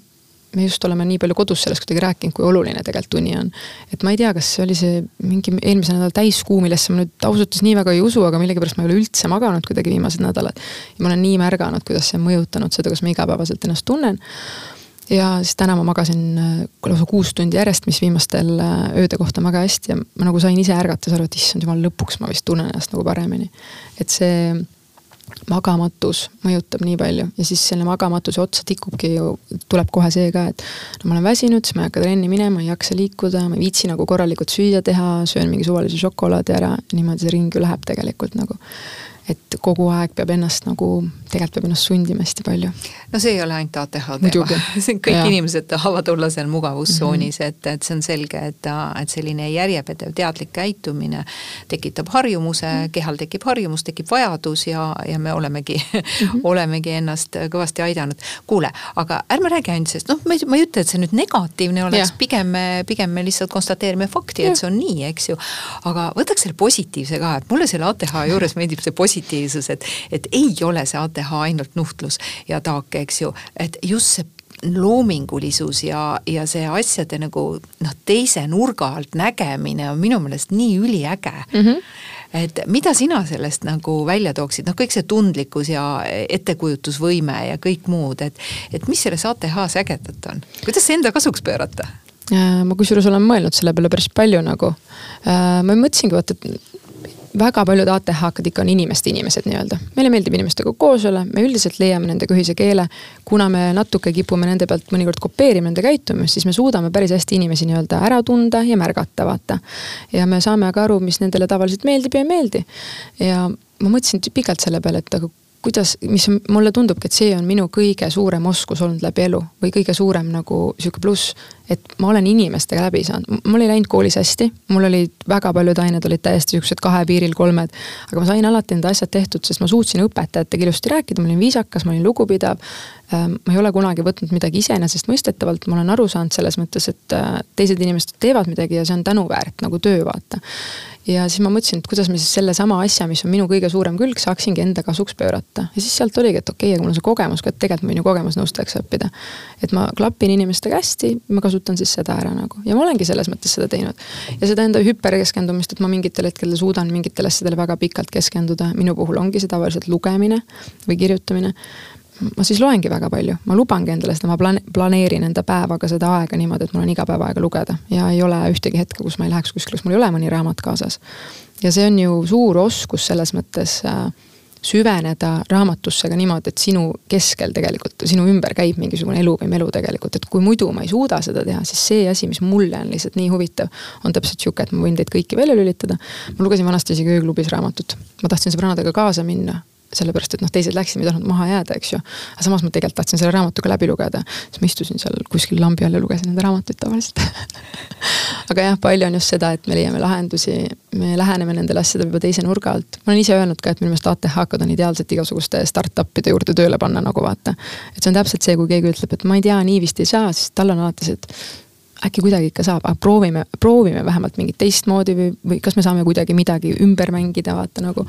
me just oleme nii palju kodus sellest kuidagi rääkinud, kui oluline tegelikult uni on. et ma ei tea, kas see oli see mingi eelmise nädala täiskuu, millesse ma nüüd ausalt öeldes nii väga ei usu, aga millegipärast ma ei ole üldse maganud kuidagi viimased nädalad. ja ma olen nii märganud, kuidas see on mõjutanud seda, kuidas ma igapäevaselt ennast tunnen. ja siis täna ma magasin äh, lausa kuus tundi järjest, mis viimastel äh, ööde kohta on väga hästi ja ma nagu sain ise ärgata, saada, et issand jumal, lõpuks ma vist tunnen ennast nagu paremini. et see magamatus mõjutab nii palju ja siis selle magamatuse otsa tikubki ju, tuleb kohe see ka, et no ma olen väsinud, siis ma ei hakka trenni minema, ei jaksa liikuda, ma ei viitsi nagu korralikult süüa teha, söön mingi suvalise šokolaadi ära, niimoodi see ring ju läheb tegelikult nagu et kogu aeg peab ennast nagu, tegelikult peab ennast sundima hästi palju. no see ei ole ainult ATH teema, kõik ja. inimesed tahavad olla seal mugavustsoonis mm, -hmm. et, et see on selge, et, et selline järjepidev teadlik käitumine tekitab harjumuse mm, -hmm. kehal tekib harjumus, tekib vajadus ja, ja me olemegi mm, -hmm. olemegi ennast kõvasti aidanud. kuule, aga ärme räägi ainult sellest, noh, ma ei, ütle, et see nüüd negatiivne oleks, pigem me, pigem me lihtsalt konstateerime fakti, et see on nii, eks ju. aga võtaks selle positiivse ka, et mulle selle ATH juures meeldib see positiivne positiivsus, et, et ei ole see ATH ainult nuhtlus ja taak, eks ju, et just see loomingulisus ja, ja see asjade nagu noh, teise nurga alt nägemine on minu meelest nii üliäge mm. -hmm et mida sina sellest nagu välja tooksid, noh, kõik see tundlikkus ja ettekujutusvõime ja kõik muud, et, et mis selles ATH-s ägedat on, kuidas see enda kasuks pöörata? Äh, ma kusjuures olen mõelnud selle peale päris palju nagu. Äh, ma mõtlesingi vaata, et väga paljud ATH-kad ikka on inimeste inimesed nii-öelda. meile meeldib inimestega koos olla, me üldiselt leiame nendega ühise keele. kuna me natuke kipume nende pealt mõnikord kopeerima nende käitumist, siis me suudame päris hästi inimesi nii-öelda ära tunda ja märgata, vaata. ja me saame ka aru, mis nendele tavaliselt meeldib ja ei meeldi. ja ma mõtlesin pikalt selle peale, et aga kuidas, mis on, mulle tundubki, et see on minu kõige suurem oskus olnud läbi elu või kõige suurem nagu sihuke pluss, et ma olen inimestega läbi saanud, mul ei läinud koolis hästi, mul olid väga paljud ained olid täiesti siuksed kahe piiril kolmed. aga ma sain alati enda asjad tehtud, sest ma suutsin õpetajatega ilusti rääkida, ma olin viisakas, ma olin lugupidav. Ähm, ma ei ole kunagi võtnud midagi iseenesestmõistetavalt, ma olen aru saanud selles mõttes, et äh, teised inimesed teevad midagi ja see on tänuväärt nagu töö, vaata ja siis ma mõtlesin, et kuidas ma siis sellesama asja, mis on minu kõige suurem külg, saaksingi enda kasuks pöörata. ja siis sealt oligi, et okei okay,, aga mul on see kogemus ka, et tegelikult ma võin ju kogemusnõustajaks õppida. et ma klapin inimestega hästi, ma kasutan siis seda ära nagu ja ma olengi selles mõttes seda teinud. ja seda enda hüperkeskendumist, et ma mingitel hetkedel suudan mingitele asjadele väga pikalt keskenduda, minu puhul ongi see tavaliselt lugemine või kirjutamine ma siis loengi väga palju, ma lubangi endale seda, ma plane-, planeerin enda päevaga seda aega niimoodi, et mul on iga päev aega lugeda ja ei ole ühtegi hetke, kus ma ei läheks kuskile, kus mul ei ole mõni raamat kaasas. ja see on ju suur oskus selles mõttes äh, süveneda raamatusse ka niimoodi, et sinu keskel tegelikult, sinu ümber käib mingisugune elu või melu tegelikult, et kui muidu ma ei suuda seda teha, siis see asi, mis mulle on lihtsalt nii huvitav, on täpselt sihuke, et ma võin teid kõiki välja lülitada. ma lugesin vanasti isegi ööklubis raamatut, ma tahtsin sõbranadega kaasa minna sellepärast et noh, teised läksid, ma ei tahtnud maha jääda, eks ju. aga samas ma tegelikult tahtsin selle raamatu ka läbi lugeda. siis ma istusin seal kuskil lambi all ja lugesin enda raamatuid tavaliselt aga jah, palju on just seda, et me leiame lahendusi, me läheneme nendele asjadele juba teise nurga alt. ma olen ise öelnud ka, et minu meelest ATH-kad on ideaalselt igasuguste startup'ide juurde tööle panna nagu vaata. et see on täpselt see, kui keegi ütleb, et ma ei tea, nii vist ei saa, siis tal on alati see, et äkki kuidagi ikka saab, aga proovime, proovime vähemalt mingit teistmoodi või, või kas me saame kuidagi midagi ümber mängida, vaata nagu.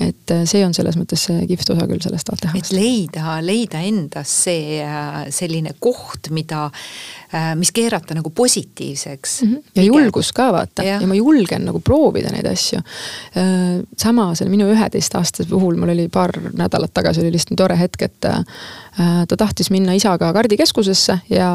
et äh, see on selles mõttes see kihvt osa küll sellest ATH-st. et leida, leida endas see äh, selline koht, mida, äh, mis keerata nagu positiivseks mm. -hmm. ja julgus ka vaata ja. ja ma julgen nagu proovida neid asju. sama selle minu üheteistaastase puhul, mul oli paar nädalat tagasi oli lihtsalt tore hetk, et ta tahtis minna isaga kardikeskusesse ja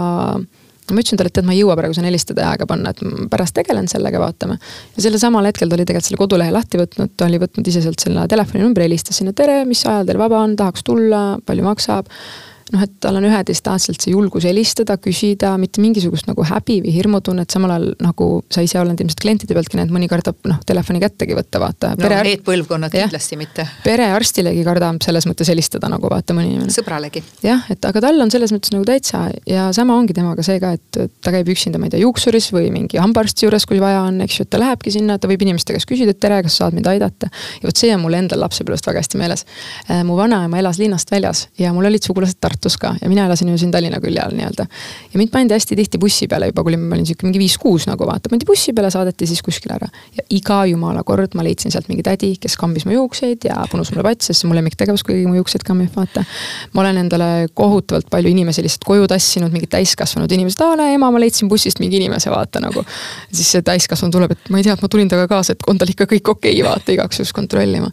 ma ütlesin talle, et tead, ma ei jõua praegu sinna helistada ja aega panna, et pärast tegelen sellega, vaatame. ja sellel samal hetkel ta oli tegelikult selle kodulehe lahti võtnud, ta oli võtnud ise sealt selle telefoninumbri, helistas sinna, tere, mis ajal teil vaba on, tahaks tulla, palju maksab noh, et tal on üheteistaastaselt see julgus helistada, küsida, mitte mingisugust nagu häbi või hirmutunnet, samal ajal nagu sa ise oled ilmselt klientide pealtki näinud, mõni kardab noh, telefoni kättegi võtta, vaata. no Pere... need põlvkonnad ja, kindlasti mitte. perearstilegi kardab selles mõttes helistada nagu vaata mõni inimene. sõbralegi. jah, et aga tal on selles mõttes nagu täitsa ja sama ongi temaga see ka, et ta käib üksinda, ma ei tea, juuksuris või mingi hambaarsti juures, kui vaja on, eks ju, et ta lähebki sinna, ta võib inimeste käest küsida, et tere, kas saad mind aidata. ja vot see on mul endal lapsepõlvest väga hästi meeles. Mu vanaema elas linnast väljas ja mul olid sugulased Tartus ka ja mina elasin ju siin Tallinna külje all nii-öelda. ja mind pandi hästi tihti bussi peale juba, kui ma olin sihuke mingi viis-kuus nagu vaata, pandi bussi peale, saadeti siis kuskile ära. ja iga jumala kord ma leidsin sealt mingi tädi, kes kambis mu juukseid ja punus mulle patsi, sest see on mu lemmiktegevus, kui keegi mu juukseid kambib, vaata. ma olen endale kohutavalt palju inimesi lihtsalt koju tassinud, mingid täiskasvanud inimesed, aa näe ema, ma leidsin bussist mingi inimese, vaata nagu. siis see täiskasvanu tuleb, et ma ei tea, et ma tulin temaga kaasa, et on tal ikka kõik okei okay,, vaata igaks juhuks kontrollima.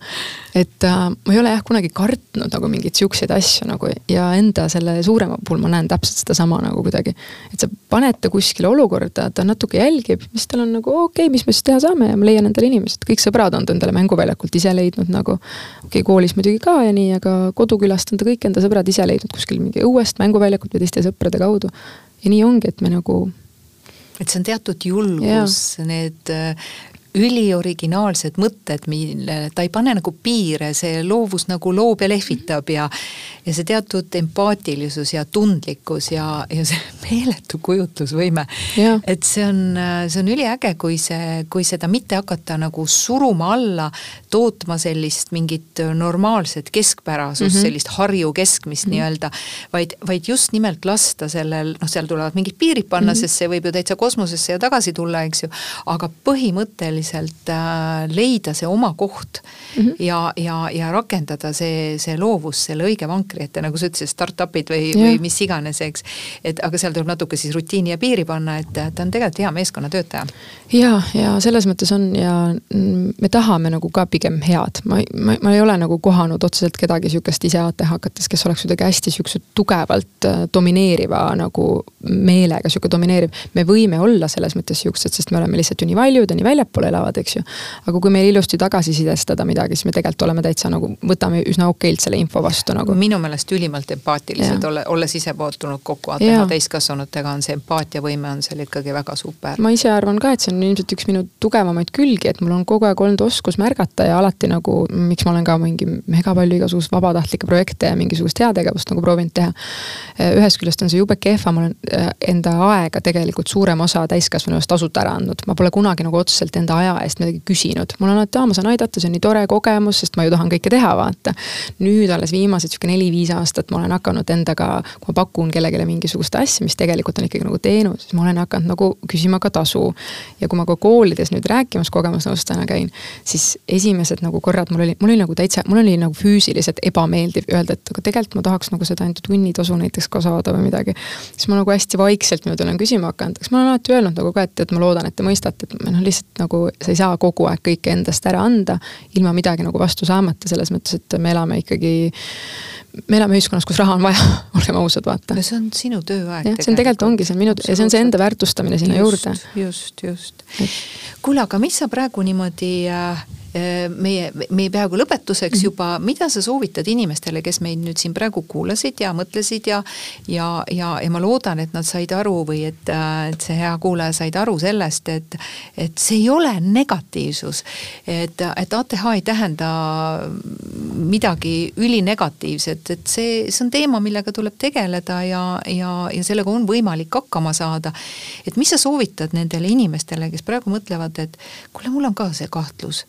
Et äh, ma ei ole jah kunagi kartnud nagu mingeid siukseid asju nagu ja enda selle suurema puhul ma näen täpselt sedasama nagu kuidagi. et sa paned ta kuskile olukorda, ta natuke jälgib, mis tal on nagu okei okay,, mis me siis teha saame ja ma leian endale inimesed, kõik sõbrad on ta endale mänguväljakult ise leidnud nagu. okei okay,, koolis muidugi ka ja nii, aga kodukülast on ta kõik enda sõbrad ise leidnud kuskil mingi õuest mänguväljakult või teiste sõprade kaudu. ja nii ongi, et me nagu et see on teatud julgus, need ülioriginaalsed mõtted, millele ta ei pane nagu piire, see loovus nagu loob ja lehvitab ja ja see teatud empaatilisus ja tundlikkus ja, ja see meeletu kujutlusvõime. et see on, see on üliäge, kui see, kui seda mitte hakata nagu suruma alla, tootma sellist mingit normaalset keskpärasust mm, -hmm. sellist Harju keskmist mm -hmm. nii-öelda, vaid, vaid just nimelt lasta sellel, noh, seal tulevad mingid piirid panna mm, -hmm. sest see võib ju täitsa kosmosesse ja tagasi tulla, eks ju, aga põhimõtteliselt äh, leida see oma koht mm -hmm. ja, ja, ja rakendada see, see loovus selle õige vankri ette, nagu sa ütlesid, startup'id või, või mis iganes, eks. et aga seal tuleb natuke siis rutiini ja piiri panna, et ta on tegelikult hea meeskonnatöötaja. ja, ja selles mõttes on ja me tahame nagu ka pigem head, ma, ma, ma ei ole nagu kohanud otseselt kedagi sihukest ise ATH hakates, kes oleks kuidagi hästi sihukese tugevalt äh, domineeriva nagu meelega, sihuke domineeriv. me võime olla selles mõttes sihukesed, sest me oleme lihtsalt ju nii valjud ja nii väljapoole elavad, eks ju. aga kui meil ilusti tagasisidestada midagi, siis me tegelikult oleme täitsa nagu, võtame üsna okeilt selle info vastu nagu. minu meelest ülimalt empaatilised, ole, olles ise puutunud kokku ATH täiskasvanutega, on see empaatiavõime on seal ikkagi väga super. ma ise arvan ka, et see on ilmselt üks minu tugevamaid külgi, et mul on kogu aeg olnud oskus märgata ja alati nagu, miks ma olen ka mingi mega palju igasuguseid vabatahtlikke projekte ja mingisugust heategevust nagu proovinud teha. ühest küljest on see jube kehva, ma olen äh, enda aega tegelikult suurema osa täiskasvanust tasuta ära andnud, ma pole kunagi nagu otseselt enda aja eest midagi küsinud. mul on alati, aa, ma saan aidata, see on nii tore kogemus, sest ma ju tahan kõike teha, vaata. nüüd alles viimased sihuke neli-viis aastat ma olen hakanud endaga, kui ma pakun kellelegi mingisugust asja, mis tegelikult on ikkagi nagu teenus, siis ma olen hakanud nagu küsima ka tasu. ja kui ma ka koolides nüüd rääkimas kogemusnõustajana käin, siis esimesed nagu korrad mul oli, mul oli nagu täitsa, mul oli nagu füüsiliselt ebameeldiv öelda, et aga tegelikult ma tahaks nagu seda enda tunnitasu näiteks ka saada või midagi. siis ma nagu hästi vaikselt niimoodi olen küsima hakanud, eks ma olen alati öelnud nagu ka, et, et ma loodan, et te mõistate, et noh, lihtsalt nagu sa ei saa kogu aeg kõike endast ära anda. ilma midagi nagu vastu saamata, selles mõttes, et me elame ikkagi me elame ühiskonnas, kus raha on vaja, olgem ausad, vaata. no see on sinu tööaeg. jah, see on tegelikult ongi, see on minu ja see on see enda väärtustamine sinna just, juurde. just, just. kuule, aga mis sa praegu niimoodi äh, meie, meie peaaegu lõpetuseks mhm. juba, mida sa soovitad inimestele, kes meid nüüd siin praegu kuulasid ja mõtlesid ja ja, ja, ja ma loodan, et nad said aru või et, äh, et see hea kuulaja said aru sellest, et et see ei ole negatiivsus. et, et ATH ei tähenda midagi ülinegatiivset, et see, see on teema, millega tuleb tegeleda ja, ja, ja sellega on võimalik hakkama saada. et mis sa soovitad nendele inimestele, kes praegu mõtlevad, et kuule, mul on ka see kahtlus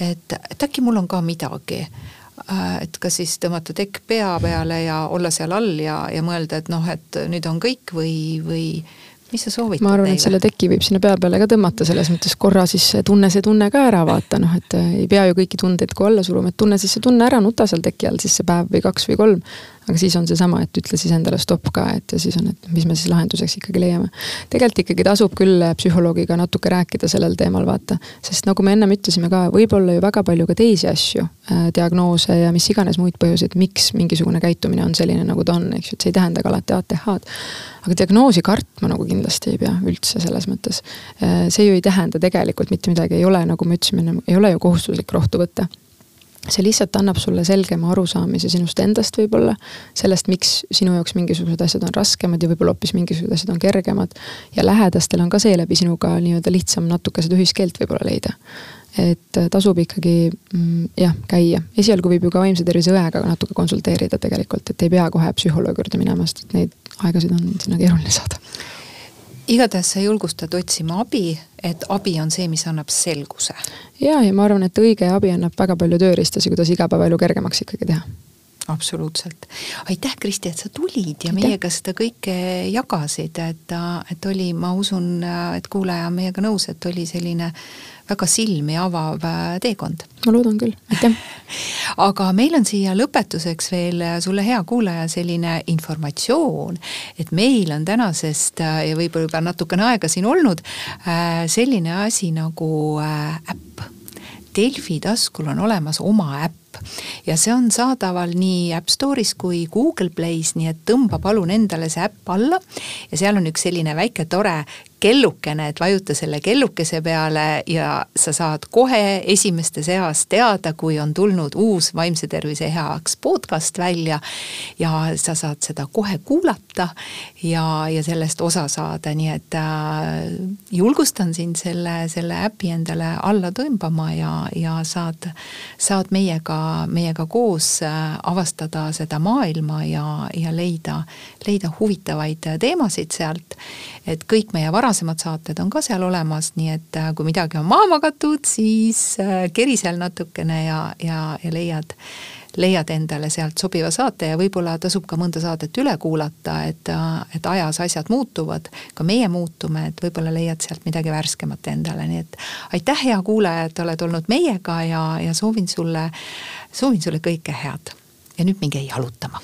et, et äkki mul on ka midagi. Äh, et kas siis tõmmata tekk pea peale ja olla seal all ja, ja mõelda, et noh, et nüüd on kõik või, või, mis sa soovitad ma arvan, et selle teki võib sinna pea peale ka tõmmata, selles mõttes korra siis tunne see tunne ka ära vaata, noh et ei pea ju kõiki tundeid ka alla suruma, et tunne siis see tunne ära, nuta seal teki all siis see päev või kaks või kolm aga siis on seesama, et ütle siis endale stopp ka, et ja siis on, et mis me siis lahenduseks ikkagi leiame. tegelikult ikkagi tasub küll psühholoogiga natuke rääkida sellel teemal, vaata, sest nagu me ennem ütlesime ka, võib olla ju väga palju ka teisi asju äh,, diagnoose ja mis iganes muid põhjuseid, miks mingisugune käitumine on selline, nagu ta on, eks ju, et see ei tähenda ka alati ATH-d. aga diagnoosi kartma nagu kindlasti ei pea üldse selles mõttes. Äh, see ju ei tähenda tegelikult mitte midagi, ei ole, nagu me ütlesime, ei ole ju kohustuslik rohtu võtta see lihtsalt annab sulle selgema arusaamise sinust endast võib-olla, sellest, miks sinu jaoks mingisugused asjad on raskemad ja võib-olla hoopis mingisugused asjad on kergemad. ja lähedastel on ka seeläbi sinuga nii-öelda lihtsam natuke seda ühiskeelt võib-olla leida. et äh, tasub ikkagi mm, jah, käia, esialgu võib ju ka vaimse tervise õega natuke konsulteerida tegelikult, et ei pea kohe psühholoogi juurde minema, sest neid aegasid on sinna keeruline saada igatahes sa julgustad otsima abi, et abi on see, mis annab selguse. ja, ja ma arvan, et õige abi annab väga palju tööriistasi, kuidas igapäevaelu kergemaks ikkagi teha absoluutselt. aitäh, Kristi, et sa tulid ja aitäh. meiega seda kõike jagasid, et, et oli, ma usun, et kuulaja on meiega nõus, et oli selline väga silmi avav äh, teekond. ma loodan küll, aitäh aga meil on siia lõpetuseks veel äh, sulle, hea kuulaja, selline informatsioon, et meil on tänasest äh, ja võib-olla juba natukene aega siin olnud selline asi nagu äpp. Delfi taskul on olemas oma äpp ja see on saadaval nii App Store'is kui Google Play's, nii et tõmba palun endale see äpp alla. Ja seal on üks selline väike tore kellukene, et vajuta selle kellukese peale ja sa saad kohe esimeste seas teada, kui on tulnud uus vaimse tervise heaks podcast välja. ja sa saad seda kohe kuulata ja, ja sellest osa saada, nii et äh, julgustan sind selle, selle äpi endale alla tõmbama ja, ja saad, saad meiega, meiega koos äh, avastada seda maailma ja, ja leida, leida huvitavaid teemasid sealt. et kõik meie varasemad varasemad saated on ka seal olemas, nii et äh, kui midagi on maha magatud, siis äh, keri seal natukene ja, ja, ja leiad, leiad endale sealt sobiva saate ja võib-olla tasub ka mõnda saadet üle kuulata, et, äh, et ajas asjad muutuvad, ka meie muutume, et võib-olla leiad sealt midagi värskemat endale, nii et aitäh, hea kuulaja, et oled olnud meiega ja, ja soovin sulle, soovin sulle kõike head. ja nüüd minge jalutama